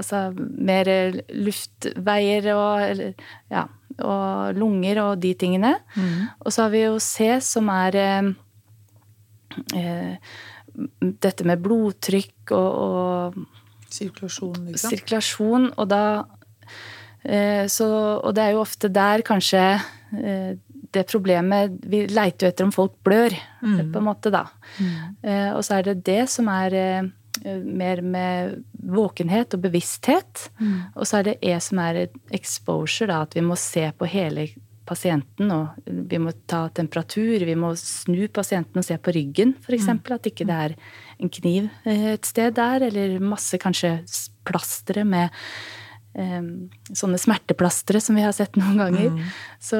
altså mer luftveier og eller, ja og lunger og de tingene. Og så har vi jo C, som er eh, eh, dette med blodtrykk og, og Sirkulasjon, liksom. sirkulasjon, og da eh, så, Og det er jo ofte der kanskje eh, det problemet Vi leiter jo etter om folk blør, på en måte, da. Eh, og så er det det som er eh, mer med våkenhet og bevissthet. Og så er det E som er exposure, da, at vi må se på hele pasienten. Og vi må ta temperatur, vi må snu pasienten og se på ryggen, f.eks. At ikke det er en kniv eh, et sted der, eller masse kanskje plastre med um, sånne smerteplastre som vi har sett noen ganger. Så,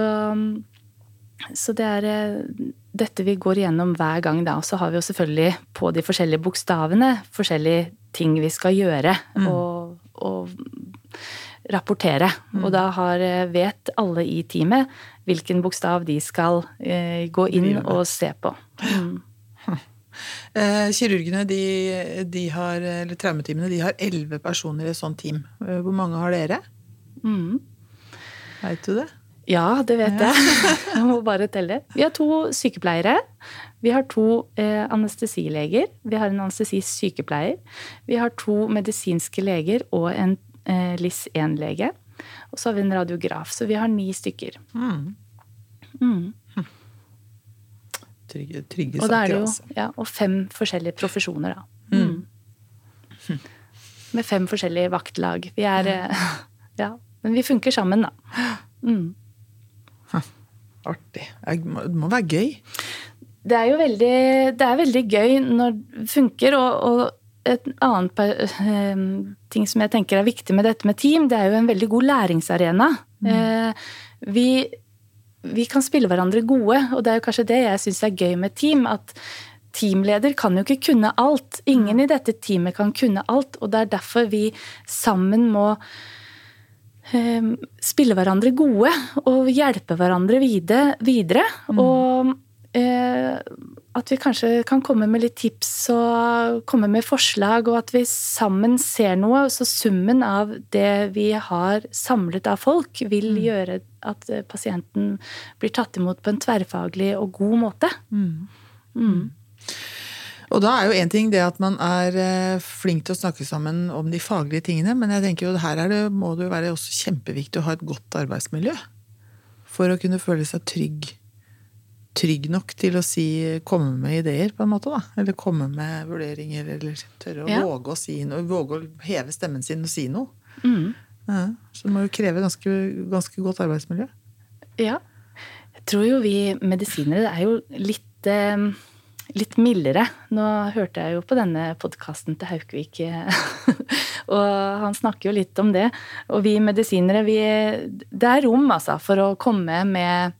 så det er eh, dette vi går igjennom hver gang, da. Og så har vi jo selvfølgelig på de forskjellige bokstavene forskjellige ting vi skal gjøre og, og rapportere. Og da har, eh, vet alle i teamet hvilken bokstav de skal eh, gå inn og se på. Mm. Eh, kirurgene, de, de har, eller traumeteamene, de har elleve personer i et sånt team. Eh, Hvor mange har dere? Mm. Veit du det? Ja, det vet jeg. Jeg må bare telle. Vi har to sykepleiere. Vi har to eh, anestesileger. Vi har en anestesisykepleier. Vi har to medisinske leger og en eh, LIS1-lege. Og så har vi en radiograf. Så vi har ni stykker. Mm. Mm. Trygge, trygge Og, er saker, jo, altså. ja, og fem forskjellige profesjoner, da. Mm. Med fem forskjellige vaktlag. Vi er eh, Ja. Men vi funker sammen, da. Mm. Artig. Det må- være gøy. Det er jo veldig, det er veldig gøy når det funker, og, og et annet par, eh, ting som jeg tenker er viktig med dette med team, det er jo en veldig god læringsarena. Eh, Vi, vi kan spille hverandre gode, og det er jo kanskje det jeg syns er gøy med team. At teamleder kan jo ikke kunne alt. Ingen i dette teamet kan kunne alt, og det er derfor vi sammen må spille hverandre gode og hjelpe hverandre videre. videre. Og eh, at vi kanskje kan komme med litt tips og komme med forslag, og at vi sammen ser noe. Så summen av det vi har samlet av folk, vil gjøre at pasienten blir tatt imot på en tverrfaglig og god måte. Mm. Og da er jo én ting det at man er eh, flink til å snakke sammen om de faglige tingene, men jeg tenker jo her er det, må det jo være også kjempeviktig å ha et godt arbeidsmiljø. For å kunne føle seg trygg. Trygg nok til å si, komme med ideer, på en måte. da. Eller komme med vurderinger, eller tørre å Ja. våge å si noe. Våge å heve stemmen sin og si noe. Mm. Ja, så det må jo kreve ganske, ganske godt arbeidsmiljø. Ja. Jeg tror jo vi medisinere er jo litt, eh, litt mildere. Nå hørte jeg jo på denne podkasten til Haukvik, eh, og han snakker jo litt om det. Og vi medisinere, vi Det er rom, altså, for å komme med,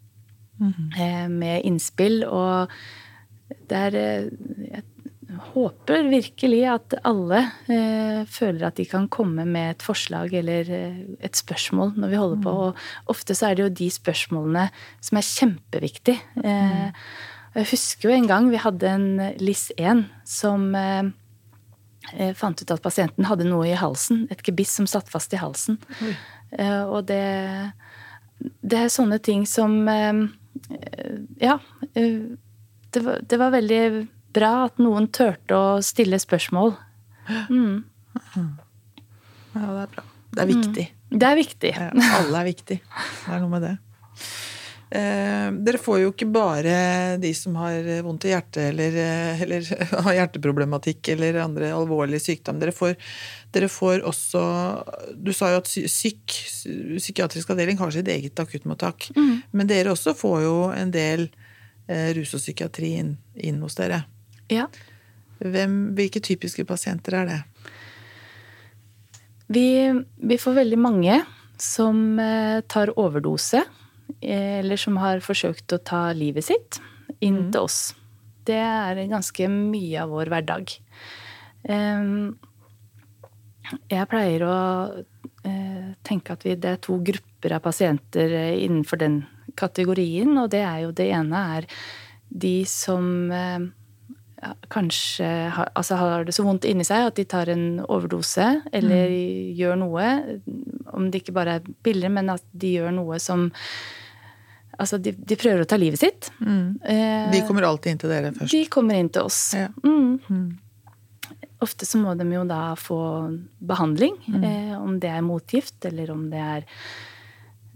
eh, med innspill, og det er eh, Jeg håper virkelig at alle eh, føler at de kan komme med et forslag eller et spørsmål når vi holder på. Og ofte så er det jo de spørsmålene som er kjempeviktige. Eh, jeg husker jo en gang vi hadde en LIS1 som eh, eh, fant ut at pasienten hadde noe i halsen. Et gebiss som satt fast i halsen. Eh, og det, det er sånne ting som eh, eh, Ja. eh, det var, det var veldig bra at noen turte å stille spørsmål. Mm. Ja, det er bra. Det er viktig. Det er viktig. Alle er viktig. Det er noe med det. Eh, dere får jo ikke bare de som har vondt i hjertet eller, eh, eller har hjerteproblematikk eller andre alvorlige sykdom. Dere får, dere får også Du sa jo at psy- psyk, psykiatrisk avdeling har sitt eget akuttmottak. Men dere også får jo en del eh, rus og psykiatri inn, inn hos dere. Ja. Hvem, hvilke typiske pasienter er det? Vi, vi får veldig mange som eh, tar overdose, eller som har forsøkt å ta livet sitt, inn til oss. Det er ganske mye av vår hverdag. Jeg pleier å eh, tenke at vi, det er to grupper av pasienter eh, innenfor den kategorien, og det er jo det ene er de som eh, kanskje har, altså har det så vondt inni seg at de tar en overdose, eller Mm. gjør noe. Om det ikke bare er piller, men at de gjør noe som Altså, de, de prøver å ta livet sitt. Mm. De kommer alltid inn til dere først. de kommer inn til oss. Ja. Mm. Ofte så må de jo da få behandling, Mm. eh, om det er motgift, eller om det er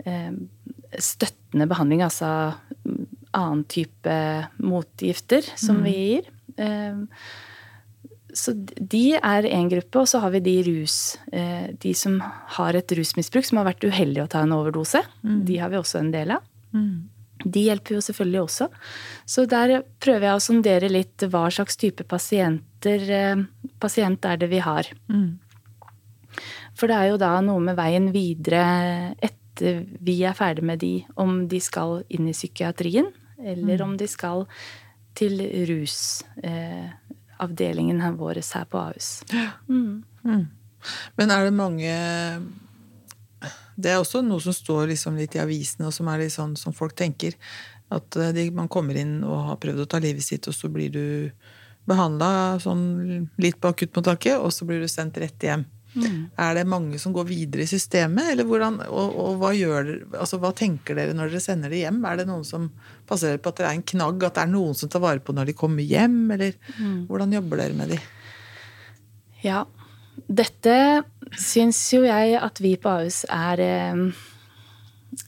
eh, støttende behandling, altså mm, annen type motgifter som vi gir. Eh, så de er én gruppe, og så har vi de rus eh, De som har et rusmisbruk, som har vært uheldige å ta en overdose. De har vi også en del av. De hjelper jo selvfølgelig også. Så der prøver jeg å sondere litt hva slags type pasienter, eh, pasient er det vi har. For det er jo da noe med veien videre etter vi er ferdig med de, om de skal inn i psykiatrien, eller om de skal til rusavdelingen eh, vår her på Ahus. Men er det mange Det er også noe som står liksom litt i avisene, og som er litt sånn som folk tenker. At eh, de, man kommer inn og har prøvd å ta livet sitt, og så blir du behandla sånn litt på akuttmottaket, og så blir du sendt rett hjem. Er det mange som går videre i systemet, eller hvordan, og, og hva, gjør, altså, hva tenker dere når dere sender det hjem? Er det noen som passer dere på at det er en knagg, at det er noen som tar vare på når de kommer hjem, eller hvordan jobber dere med de? Ja. Dette syns jo jeg at vi på Ahus er eh,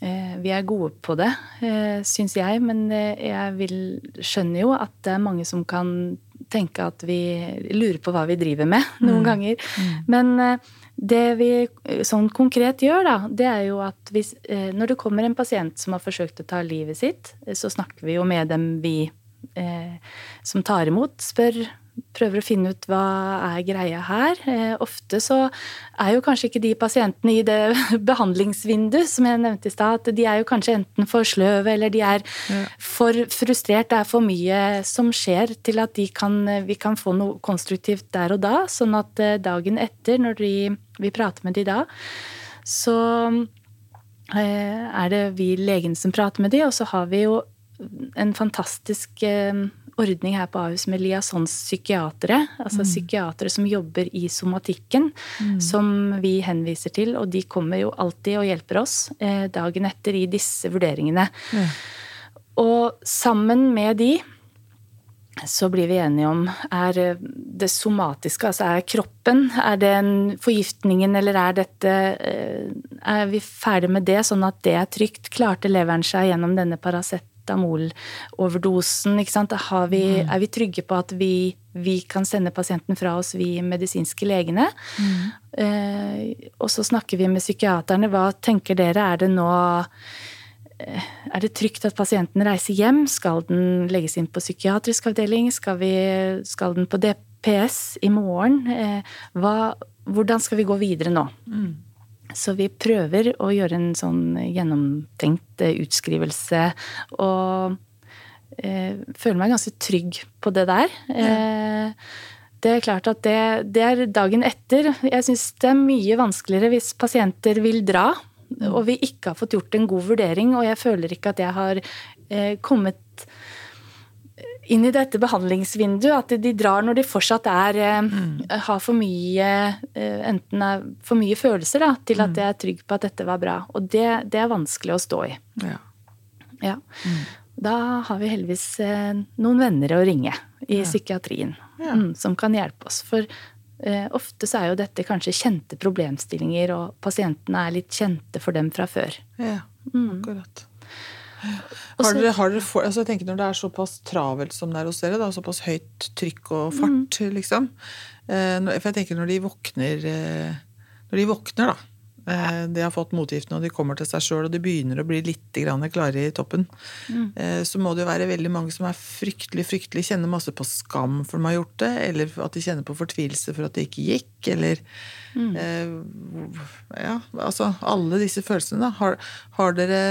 eh, Vi er gode på det, eh, syns jeg. Men eh, jeg vil, skjønner jo at det er mange som kan tenke at vi lurer på hva vi driver med noen ganger. Men eh, det vi eh, sånn konkret gjør, da, det er jo at hvis, eh, når det kommer en pasient som har forsøkt å ta livet sitt, så snakker vi jo med dem vi eh, som tar imot, spør prøver å finne ut hva er greia her. Eh, ofte så er jo kanskje ikke de pasientene i det behandlingsvinduet som jeg nevnte i stad, at de er jo kanskje enten for sløve eller de er for frustrert. Det er for mye som skjer til at de kan, vi kan få noe konstruktivt der og da. Sånn at eh, dagen etter, når de, vi prater med de da, så eh, er det vi legene som prater med de, og så har vi jo en fantastisk eh, ordning her på Ahus med liaisonspsykiatere. Altså psykiatere som jobber i somatikken, som vi henviser til. Og de kommer jo alltid og hjelper oss eh, dagen etter i disse vurderingene. Og sammen med de så blir vi enige om er det somatiske, altså er kroppen, er det en forgiftningen, eller er dette eh, Er vi ferdig med det, sånn at det er trygt? Klarte leveren seg gjennom denne paracetamol-overdosen? vi, Er vi trygge på at vi, vi kan sende pasienten fra oss, vi medisinske legene? Eh, og så snakker vi med psykiaterne. Hva tenker dere? Er det nå er det trygt at pasienten reiser hjem? Skal den legges inn på psykiatrisk avdeling? Skal, vi, skal den på DPS i morgen? Eh, Hva, hvordan skal vi gå videre nå? Så vi prøver å gjøre en sånn gjennomtenkt eh, utskrivelse. Og eh, føler meg ganske trygg på det der. Eh, det er klart at det, det er dagen etter. Jeg syns det er mye vanskeligere hvis pasienter vil dra og vi ikke har fått gjort en god vurdering, og jeg føler ikke at jeg har eh, kommet inn i dette behandlingsvinduet. At de drar når de fortsatt er mm. har for mye eh, Enten er for mye følelser da, til at jeg er trygg på at dette var bra. Og det, det er vanskelig å stå i. Ja. Ja. Da har vi heldigvis eh, noen venner å ringe i psykiatrien Ja. mm, som kan hjelpe oss. For eh, ofte så er jo dette kanskje kjente problemstillinger, og pasientene er litt kjente for dem fra før. Ja, akkurat. Har dere, har dere for, altså jeg tenker Når det er såpass travelt som det er hos dere, da, såpass høyt trykk og fart, liksom eh, For jeg tenker når de våkner eh, Når de våkner, da eh, De har fått motgiftene, og de kommer til seg sjøl, og de begynner å bli litt klare i toppen. eh, Så må det jo være veldig mange som er fryktelig, fryktelig kjenner masse på skam for de har gjort det, eller at de kjenner på fortvilelse for at det ikke gikk, eller eh, Ja, altså alle disse følelsene, da. Har, har dere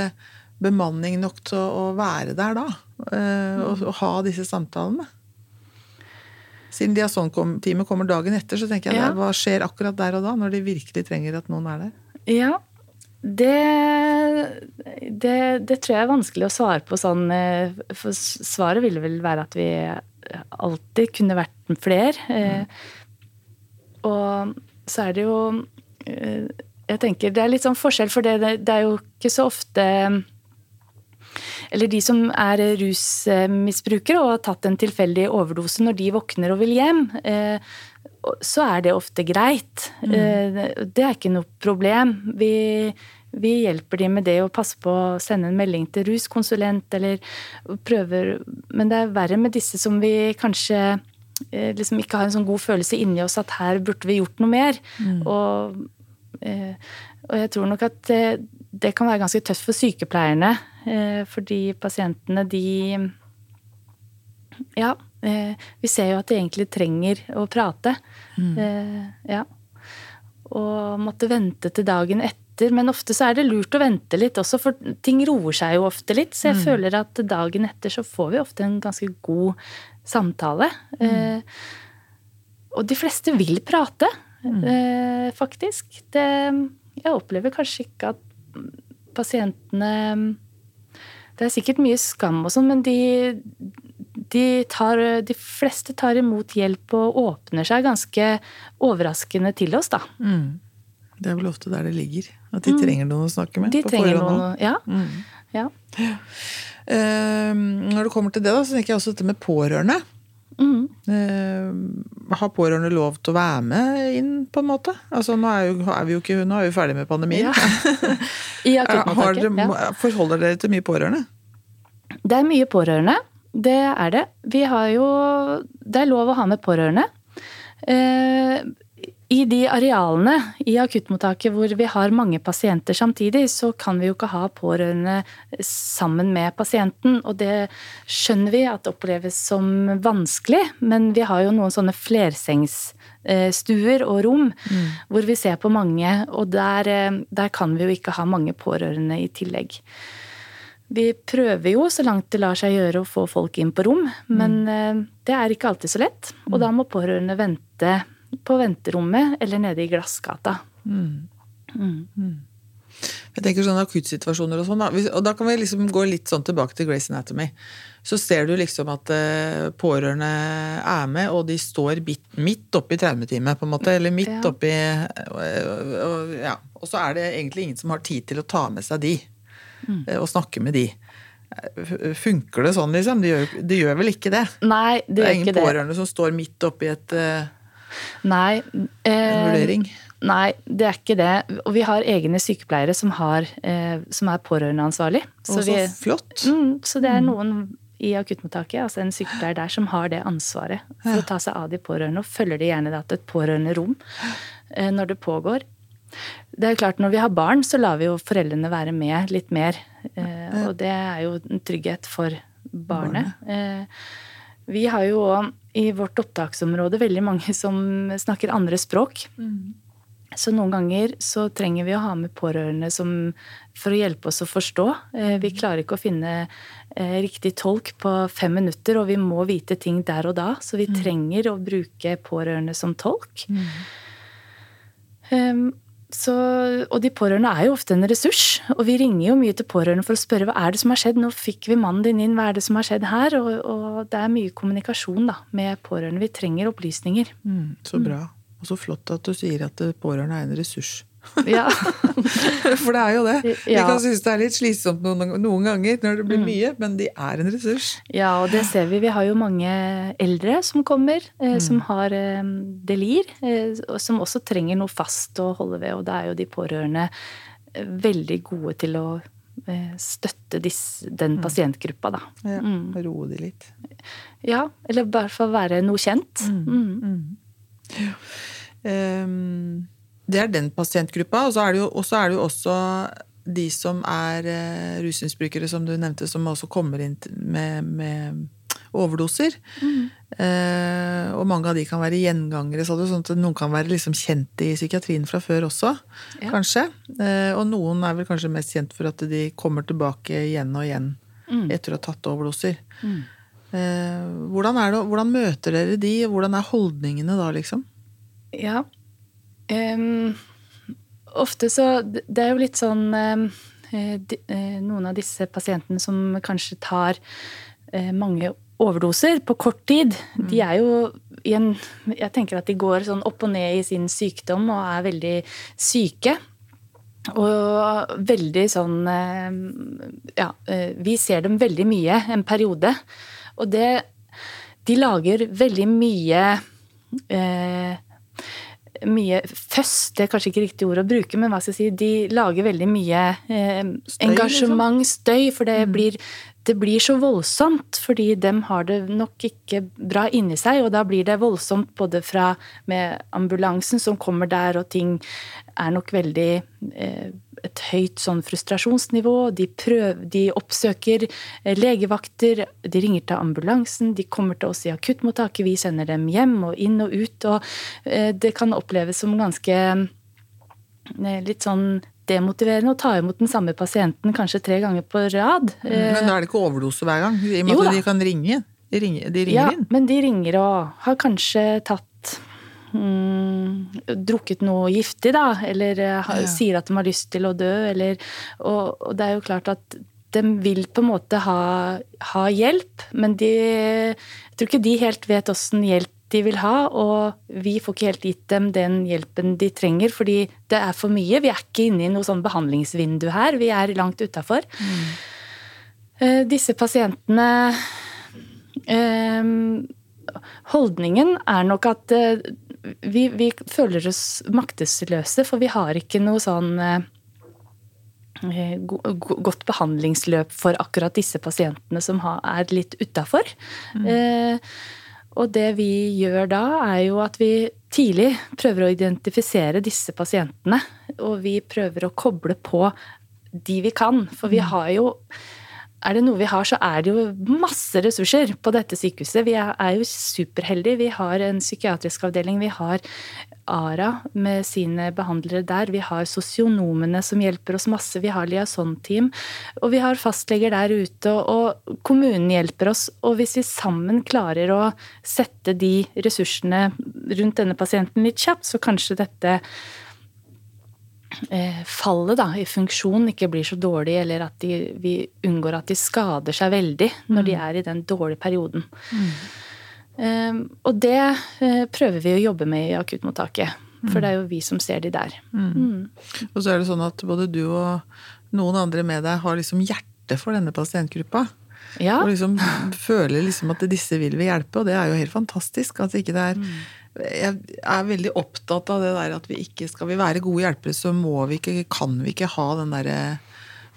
bemanning nok til å, være der da? eh, og, og ha disse samtalene? Siden diasonteamet kommer dagen etter, så tenker jeg Ja. hva skjer akkurat der og da, når de virkelig trenger at noen er der? Ja, det, det, det tror jeg er vanskelig å svare på sånn eh, For svaret ville vel være at vi alltid kunne vært flere. Mm. Og så er det jo Jeg tenker det er litt sånn forskjell, for det, det er jo ikke så ofte eller de som er rusmisbrukere og har tatt en tilfeldig overdose, når de våkner og vil hjem, eh, så er det ofte greit. Mm. Eh, det er ikke noe problem. Vi, vi hjelper de med det å passe på å sende en melding til ruskonsulent eller prøver Men det er verre med disse som vi kanskje eh, liksom ikke har en sånn god følelse inni oss at her burde vi gjort noe mer. Mm. Og, og, jeg tror nok at det, kan være ganske tøft for sykepleierne fordi pasientene, de Ja. Eh, vi ser jo at de egentlig trenger å prate. Mm. Eh, ja. Og måtte vente til dagen etter. Men ofte så er det lurt å vente litt også, for ting roer seg jo ofte litt. Så jeg mm. føler at dagen etter så får vi ofte en ganske god samtale. Mm. og de fleste vil prate, mm. faktisk. Det, jeg opplever kanskje ikke at pasientene det er sikkert mye skam og sånn, men de, de, tar, de, fleste tar imot hjelp og åpner seg ganske overraskende til oss, da. Mm. Det er vel ofte der det ligger. At de mm. trenger noen å snakke med. De trenger noen, ja. Mm. ja. Uh, når det kommer til det, da, så tenker jeg også dette med pårørende. Mm. Uh, har pårørende lov til å være med inn, på en måte? Altså, nå er, jo, er vi jo ikke nå er vi ferdig med pandemien. Ja. I akuttmottaket. Ja. Forholder dere til mye pårørende? Det er mye pårørende. Det er det. Vi har jo Det er lov å ha med pårørende. Uh, i de arealene i akuttmottaket hvor vi har mange pasienter samtidig, så kan vi jo ikke ha pårørende sammen med pasienten. Og det skjønner vi at oppleves som vanskelig, men vi har jo noen sånne flersengsstuer og rom mm. hvor vi ser på mange, og der, eh, der kan vi jo ikke ha mange pårørende i tillegg. Vi prøver jo så langt det lar seg gjøre å få folk inn på rom, men mm. Eh, det er ikke alltid så lett. Og da må pårørende vente på venterommet eller nede i glassgata. Mm. Mm. mm. Jeg tenker sånne akuttsituasjoner og sånn, da. Og da kan vi liksom gå litt sånn tilbake til Grace Anatomy. Så ser du liksom at uh, pårørende er med, og de står bit, midt oppi traumeteamet, på en måte. Eller midt ja. oppi og, og, Ja. Og så er det egentlig ingen som har tid til å ta med seg de. Mm. Og snakke med de. Funker det sånn, liksom? Det gjør, de gjør vel ikke det? Nei, det, det er ingen pårørende som står midt oppi et Nei. Eh, en vurdering? Nei, det er ikke det. Og vi har egne sykepleiere som, har, eh, som er pårørendeansvarlig. Så, så flott. Mm, så det er mm. noen i akuttmottaket, altså en sykepleier der, som har det ansvaret for å ta seg av de pårørende. Og følger de gjerne til et pårørenderom eh, når det pågår. Det er klart, Når vi har barn, så lar vi jo foreldrene være med litt mer. Eh, og det er jo en trygghet for barnet. barnet. Vi har jo òg i vårt opptaksområde veldig mange som snakker andre språk. Mm. Så noen ganger så trenger vi å ha med pårørende som, for å hjelpe oss å forstå. Eh, vi klarer ikke å finne eh, riktig tolk på fem minutter, og vi må vite ting der og da. Så vi mm. trenger å bruke pårørende som tolk. Mm. Um, så, og de pårørende er jo ofte en ressurs. Og vi ringer jo mye til pårørende for å spørre hva er det som har skjedd. Nå fikk vi mannen din inn, hva er det som har skjedd her? Og, og det er mye kommunikasjon da, med pårørende. Vi trenger opplysninger. Mm, så bra. Og så flott at du sier at pårørende er en ressurs. Ja. For det er jo det. Vi kan synes det er litt slitsomt noen, noen, ganger når det blir mm. mye, men de er en ressurs. Ja, og det ser vi. Vi har jo mange eldre som kommer, eh, mm. som har eh, delir, eh, som også trenger noe fast å holde ved, og da er jo de pårørende eh, veldig gode til å eh, støtte disse, den mm. pasientgruppa, da. Ja, mm. Roe de litt. Ja, eller i hvert fall være noe kjent. Mm. Ja. Um, det er den pasientgruppa. Og så er det jo, er det jo også de som er eh, rusmisbrukere, som du nevnte, som også kommer inn med, med overdoser. Mm. Eh, og mange av de kan være gjengangere, så sånn at noen kan være liksom kjent i psykiatrien fra før også, ja. kanskje. Eh, og noen er vel kanskje mest kjent for at de kommer tilbake igjen og igjen mm. etter å ha tatt overdoser. Mm. Eh, hvordan, det, hvordan, møter dere de, og hvordan er holdningene da, liksom? Ja, Um, ofte så Det er jo litt sånn um, de, uh, Noen av disse pasientene som kanskje tar uh, mange overdoser på kort tid, de er jo i en Jeg tenker at de går sånn opp og ned i sin sykdom og er veldig syke. Og veldig sånn eh, Ja, eh, vi ser dem veldig mye en periode. Og det De lager veldig mye eh, mye føss, det er kanskje ikke riktig ord å bruke, men hva skal jeg si, de lager veldig mye eh, Støy, engasjement, støy, for Mm. det blir, det blir så voldsomt. Fordi dem har det nok ikke bra inni seg, og da blir det voldsomt både fra med ambulansen som kommer der, og ting er nok veldig eh, et høyt sånn frustrasjonsnivå. De, prøv, de oppsøker eh, legevakter, de ringer til ambulansen, de kommer til oss i akuttmottaket, vi sender dem hjem og inn og ut. Og eh, det kan oppleves som ganske eh, litt sånn demotiverende å ta imot den samme pasienten kanskje tre ganger på rad. Eh, Men da er det ikke overdose hver gang? I og med Jo at de kan ringe. De ringer, de ringer ja, inn. men de ringer og har kanskje tatt mm, Drukket noe giftig, da. Eller eh, har, Ja. sier at de har lyst til å dø, eller og, og det er jo klart at de vil på en måte ha, ha hjelp, men de Jeg tror ikke de helt vet åssen hjelp de vil ha, og vi får ikke helt gitt dem den hjelpen de trenger, fordi det er for mye. Vi er ikke inne i noe sånn behandlingsvindu her, vi er langt utafor. Eh, Disse pasientene eh, Holdningen er nok at eh, vi, vi føler oss maktesløse, for vi har ikke noe sånn go- go- godt behandlingsløp for akkurat disse pasientene som er litt utafor. Eh, og det vi gjør da, er jo at vi tidlig prøver å identifisere disse pasientene. Og vi prøver å koble på de vi kan. For vi har jo er det noe vi har, så er det jo masse ressurser på dette sykehuset. Vi er, jo superheldige. Vi har en psykiatrisk avdeling. Vi har ARA med sine behandlere der. Vi har sosionomene som hjelper oss masse. Vi har liaisonteam. Og vi har fastleger der ute. Og kommunen hjelper oss. Og hvis vi sammen klarer å sette de ressursene rundt denne pasienten litt kjapt, så kanskje dette fallet da, i funksjon ikke blir så dårlig, eller at de, vi unngår at de skader seg veldig når de er i den dårlige perioden. Eh, og det uh, prøver vi å jobbe med i akuttmottaket. For det er jo vi som ser de der. Og så er det sånn at både du og noen andre med deg har liksom hjerte for denne pasientgruppa. Ja, Og liksom føler liksom at disse vil vi hjelpe, og det er jo helt fantastisk. At ikke det er Jeg er veldig opptatt av det der at vi ikke skal vi være gode hjelpere, så må vi ikke, kan vi ikke ha den derre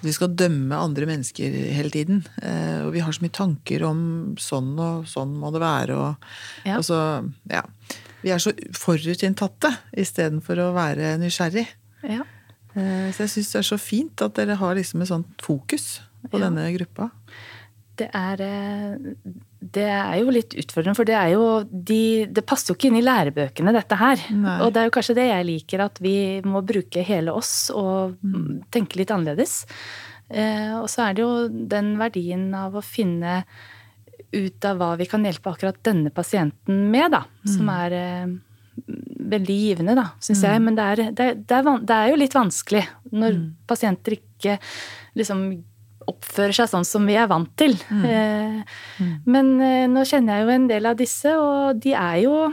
at vi skal dømme andre mennesker hele tiden. Eh, og vi har så mye tanker om sånn og sånn må det være. Og, Ja. og så, ja. Vi er så forutinntatte istedenfor å være nysgjerrig. ja. Eh, Så jeg syns det er så fint at dere har liksom et sånt fokus på denne gruppa. Det er, eh, det er jo litt utfordrende, for det er jo de, Det passer jo ikke inn i lærebøkene, dette her. Nei. Og det er jo kanskje det jeg liker, at vi må bruke hele oss og tenke litt annerledes. Eh, og så er det jo den verdien av å finne ut av hva vi kan hjelpe akkurat denne pasienten med, da. Som er eh, veldig givende, da, syns jeg. Men det er, det, er, det, er, det er jo litt vanskelig når pasienter ikke liksom oppfører seg sånn som vi er vant til. Eh, Men eh, nå kjenner jeg jo en del av disse, og de er jo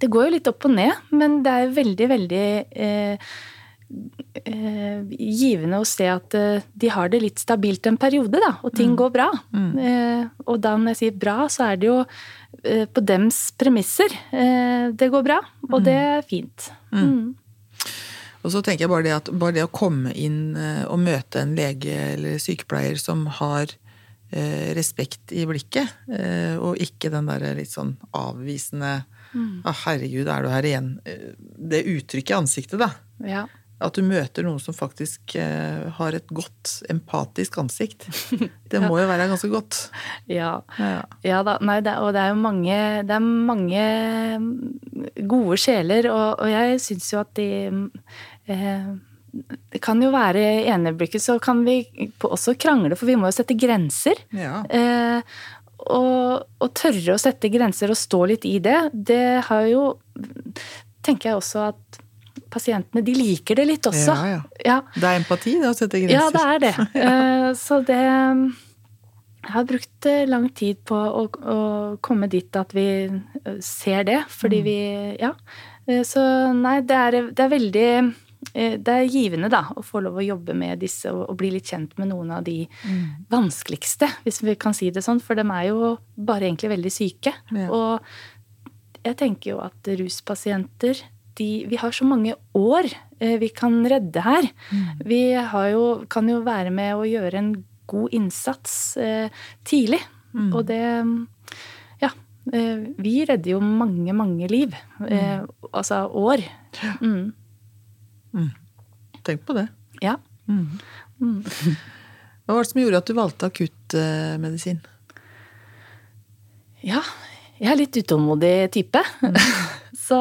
Det går jo litt opp og ned, men det er veldig, veldig eh, eh, givende å se at de har det litt stabilt en periode, da, og ting går bra. Eh, og da når jeg sier bra, så er det jo på dems premisser. Det går bra, og det er fint. Mm. Og så tenker jeg bare det at bare det å komme inn eh, og møte en lege eller sykepleier som har eh, respekt i blikket, eh, og ikke den derre litt sånn avvisende ah, 'herregud, er du her igjen?' Eh, Det uttrykket i ansiktet, da. Ja. At du møter noen som faktisk eh, har et godt, empatisk ansikt. Det må jo være ganske godt. ja. Ja. Ja da, nei, det, og det er jo mange, er mange mm, gode sjeler, og, og jeg syns jo at de Det kan jo være i eneblikket så kan vi også krangle, for vi må jo sette grenser. ja. Eh, og, og tørre å sette grenser og stå litt i det, det har jo Tenker jeg også at pasientene de liker det litt også. Ja, ja. ja. Det er empati, det å sette grenser. Ja, det er det. Eh, Så det Jeg har brukt eh, lang tid på å, å komme dit at vi eh, ser det, fordi vi Ja. Eh, Så nei, det er, det er veldig eh, Det er givende, da, å få lov å jobbe med disse og, og bli litt kjent med noen av de vanskeligste, hvis vi kan si det sånn. For de er jo bare egentlig veldig syke. Ja. Og jeg tenker jo at ruspasienter de, Vi har så mange år eh, vi kan redde her. Vi har jo, kan jo være med å gjøre en god innsats eh, tidlig. Og det Ja. Eh, vi redder jo mange, mange liv. Eh, altså år. Mm. Tenk på det. Ja. Hva var det som gjorde at du valgte akuttmedisin? Ja. Jeg er litt utålmodig type. Så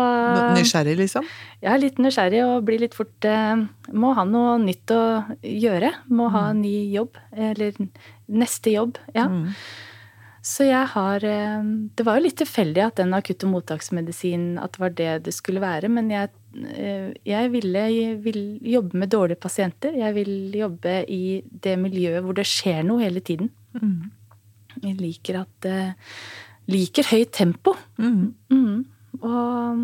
Nysgjerrig, liksom? jeg er litt nysgjerrig og blir litt fort eh, Må ha noe nytt å gjøre. Må ha en ny jobb. Eller neste jobb. Ja. Så jeg har eh, Det var jo litt tilfeldig at den akutte mottaksmedisin at det var det det skulle være. Men jeg, eh, jeg ville vil jobbe med dårlige pasienter. Jeg vil jobbe i det miljøet hvor det skjer noe hele tiden. Jeg liker at eh, Liker høyt tempo. Mm. Og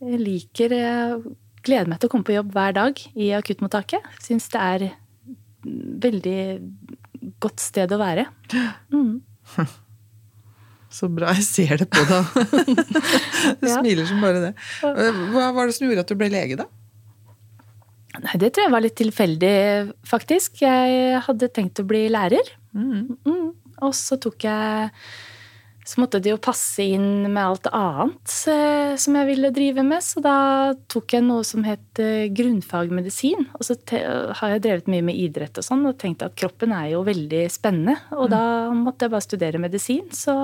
jeg liker Jeg gleder meg til å komme på jobb hver dag i akuttmottaket. Syns det er veldig godt sted å være. Så bra. Jeg ser det på deg. Du Ja. smiler som bare det. Hva var det som gjorde at du ble lege, da? Nei, det tror jeg var litt tilfeldig, faktisk. Jeg hadde tenkt å bli lærer. Mm. Og så tok jeg Så måtte det jo passe inn med alt annet eh, som jeg ville drive med, så da tok jeg noe som het eh, grunnfagmedisin. Og så har jeg drevet mye med idrett og sånn, og tenkte at kroppen er jo veldig spennende. Og da måtte jeg bare studere medisin. Så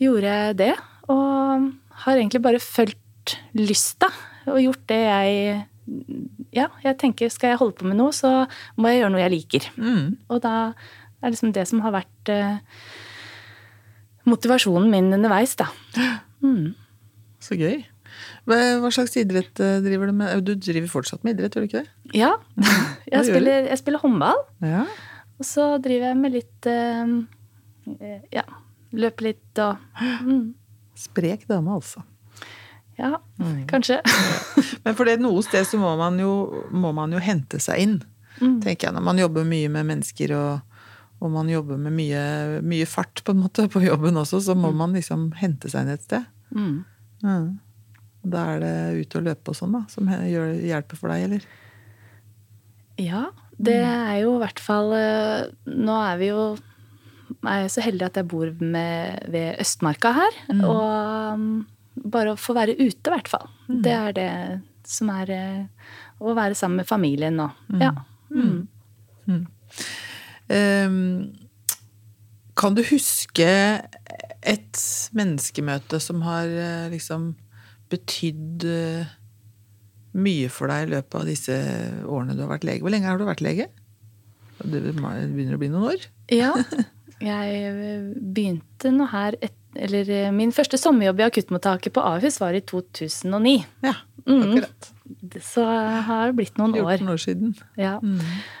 gjorde jeg det. Og har egentlig bare fulgt lysta og gjort det jeg Ja, jeg tenker skal jeg holde på med noe, så må jeg gjøre noe jeg liker. Og da er liksom det som har vært eh, motivasjonen min underveis, da. Så gøy. Hva slags idrett eh, driver du med? Du driver fortsatt med idrett, gjør du ikke det? Ja. Jeg spiller, jeg spiller håndball, Ja. og så driver jeg med litt eh, eh, Ja, løper litt og mm, Sprek dame, altså. Ja, kanskje. Men for det noe sted så må man jo, må man jo hente seg inn, tenker jeg. Når man jobber mye med mennesker og, og man jobber med mye, mye fart på en måte på jobben også, så må man liksom hente seg inn et sted. Mm. Ja. Og Da er det ute og løpe og sånn, da, som hjelper for deg, eller? Ja, det er jo i hvert fall eh, Nå er vi jo er jeg så heldig at jeg bor med, ved Østmarka her. Og um, bare å få være ute, i hvert fall. Det er det som er eh, Å være sammen med familien nå. Ja. Mm. Ehm, kan du huske et menneskemøte som har eh, liksom betydd eh, mye for deg i løpet av disse årene du har vært lege? Hvor lenge har du vært lege? Det begynner å bli noen år? Ja. Jeg begynte nå her et, Eller eh, min første sommerjobb i akuttmottaket på Ahus var i 2009. Ja, Mm. akkurat. Så det har blitt noen år. 14 år siden. Ja.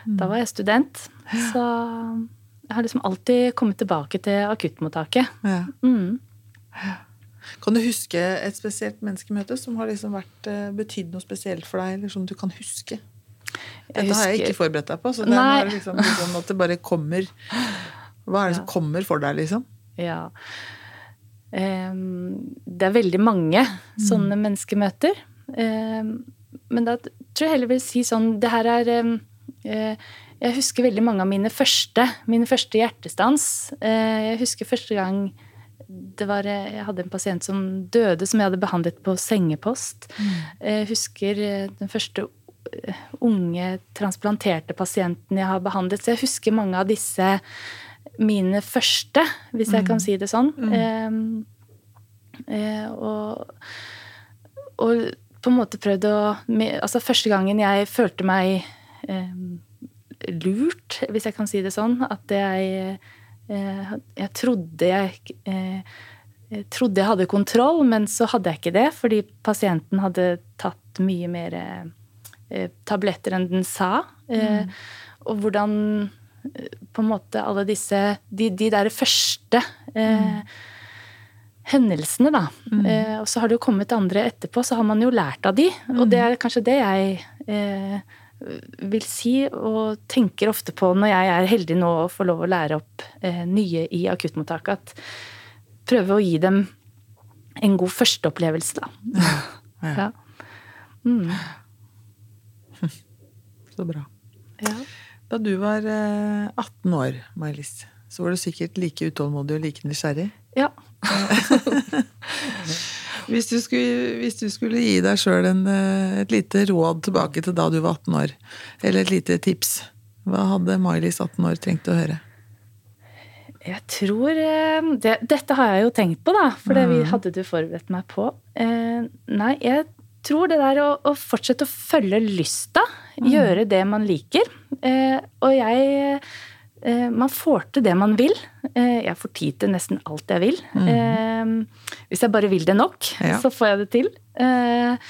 Da var jeg student. Så jeg har liksom alltid kommet tilbake til akuttmottaket. Ja. Mm. Kan du huske et spesielt menneskemøte som har liksom vært, eh, betydd noe spesielt for deg, eller som du kan huske? Dette har jeg ikke forberedt deg på, så det er liksom, liksom at det bare kommer Hva er det som kommer for deg, liksom? Ja. Em, det er veldig mange sånne menneskemøter. Em, men da tror jeg heller vil si sånn Det her er eh, Jeg husker veldig mange av mine første, mine første hjertestans. Eh, jeg husker første gang det var, eh, jeg hadde en pasient som døde, som jeg hadde behandlet på sengepost. Jeg husker den første unge transplanterte pasienten jeg har behandlet. Så jeg husker mange av disse mine første, hvis jeg kan si det sånn. Eh, eh, og, og på en måte prøvd å Altså første gangen jeg følte meg lurt, hvis jeg kan si det sånn, at jeg eh, Jeg trodde jeg eh, jeg trodde jeg hadde kontroll, men så hadde jeg ikke det, fordi pasienten hadde tatt mye mer eh, tabletter enn den sa. Eh, Og hvordan på en måte alle disse De, de der første eh, hendelsene, da. Eh, og så har det jo kommet andre etterpå, så har man jo lært av de. Og det er kanskje det jeg eh, vil si, og tenker ofte på når jeg er heldig nå og får lov å lære opp eh, nye i akuttmottaket, at prøve å gi dem en god førsteopplevelse, da. Ja. Ja. Mm. Så bra. ja. Da du var eh, 18 år, May-Lis, så var du sikkert like utålmodig og like nysgjerrig. ja. Hvis du skulle, hvis du skulle gi deg sjøl et lite råd tilbake til da du var 18 år, eller et lite tips, hva hadde May-Lis 18 år trengt å høre? Jeg tror eh, det, Dette har jeg jo tenkt på, da, for det vi hadde du forberedt meg på. Eh, nei, jeg tror det der å, å fortsette å følge lysta, gjøre det man liker. Eh, og jeg eh, Man får til det man vil. Eh, jeg får tid til nesten alt jeg vil. Eh, hvis jeg bare vil det nok, Ja. så får jeg det til. Eh,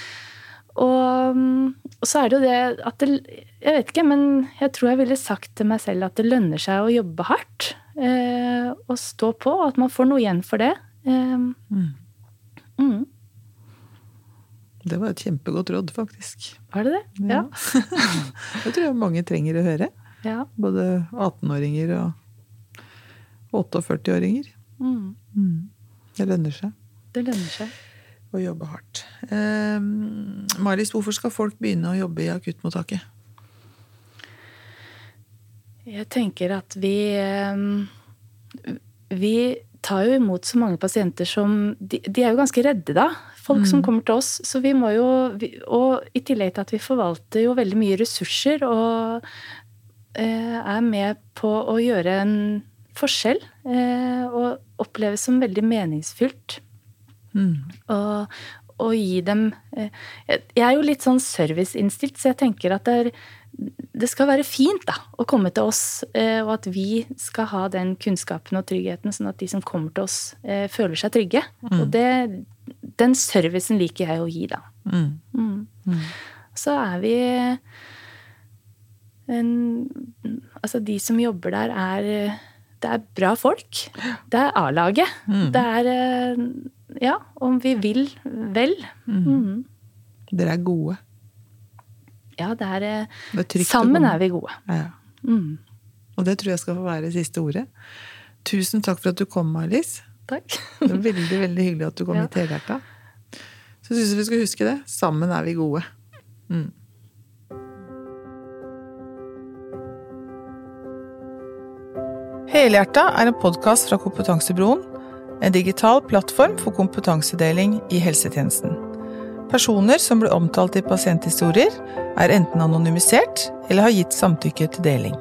og, og så er det jo det at det Jeg vet ikke, men jeg tror jeg ville sagt til meg selv at det lønner seg å jobbe hardt. Eh, og stå på, og at man får noe igjen for det. Eh, mm. Det var et kjempegodt råd, faktisk. Var det det? Ja. Det tror jeg mange trenger å høre. ja. Både 18-åringer og 48-åringer. Mm. Det lønner seg Det lønner seg. å jobbe hardt. Eh, Maris, hvorfor skal folk begynne å jobbe i akuttmottaket? Jeg tenker at vi eh, Vi tar jo imot så mange pasienter som De, de er jo ganske redde, da. Folk som kommer til oss. Så vi må jo Og i tillegg til at vi forvalter jo veldig mye ressurser og eh, er med på å gjøre en forskjell. Eh, og oppleves som veldig meningsfylt. Og, og gi dem eh, Jeg er jo litt sånn serviceinnstilt, så jeg tenker at det, er, det skal være fint da, å komme til oss, og at vi skal ha den kunnskapen og tryggheten, sånn at de som kommer til oss, føler seg trygge. Og det, den servicen liker jeg å gi, da. Mm. Så er vi en, Altså, de som jobber der, er Det er bra folk. Det er A-laget. Det er eh, Ja, om vi vil vel. Mm. Dere er gode. Ja, det er eh, Det er Sammen er vi gode. Ja. Mm. Og det tror jeg skal få være siste ordet. Tusen takk for at du kom, Maris. Takk. Veldig veldig hyggelig at du kom Ja. hit helhjerta. Så syns jeg vi skal huske det. Sammen er vi gode. Mm. Helhjerta er en podkast fra Kompetansebroen, en digital plattform for kompetansedeling i helsetjenesten. Personer som blir omtalt i pasienthistorier, er enten anonymisert eller har gitt samtykke til deling.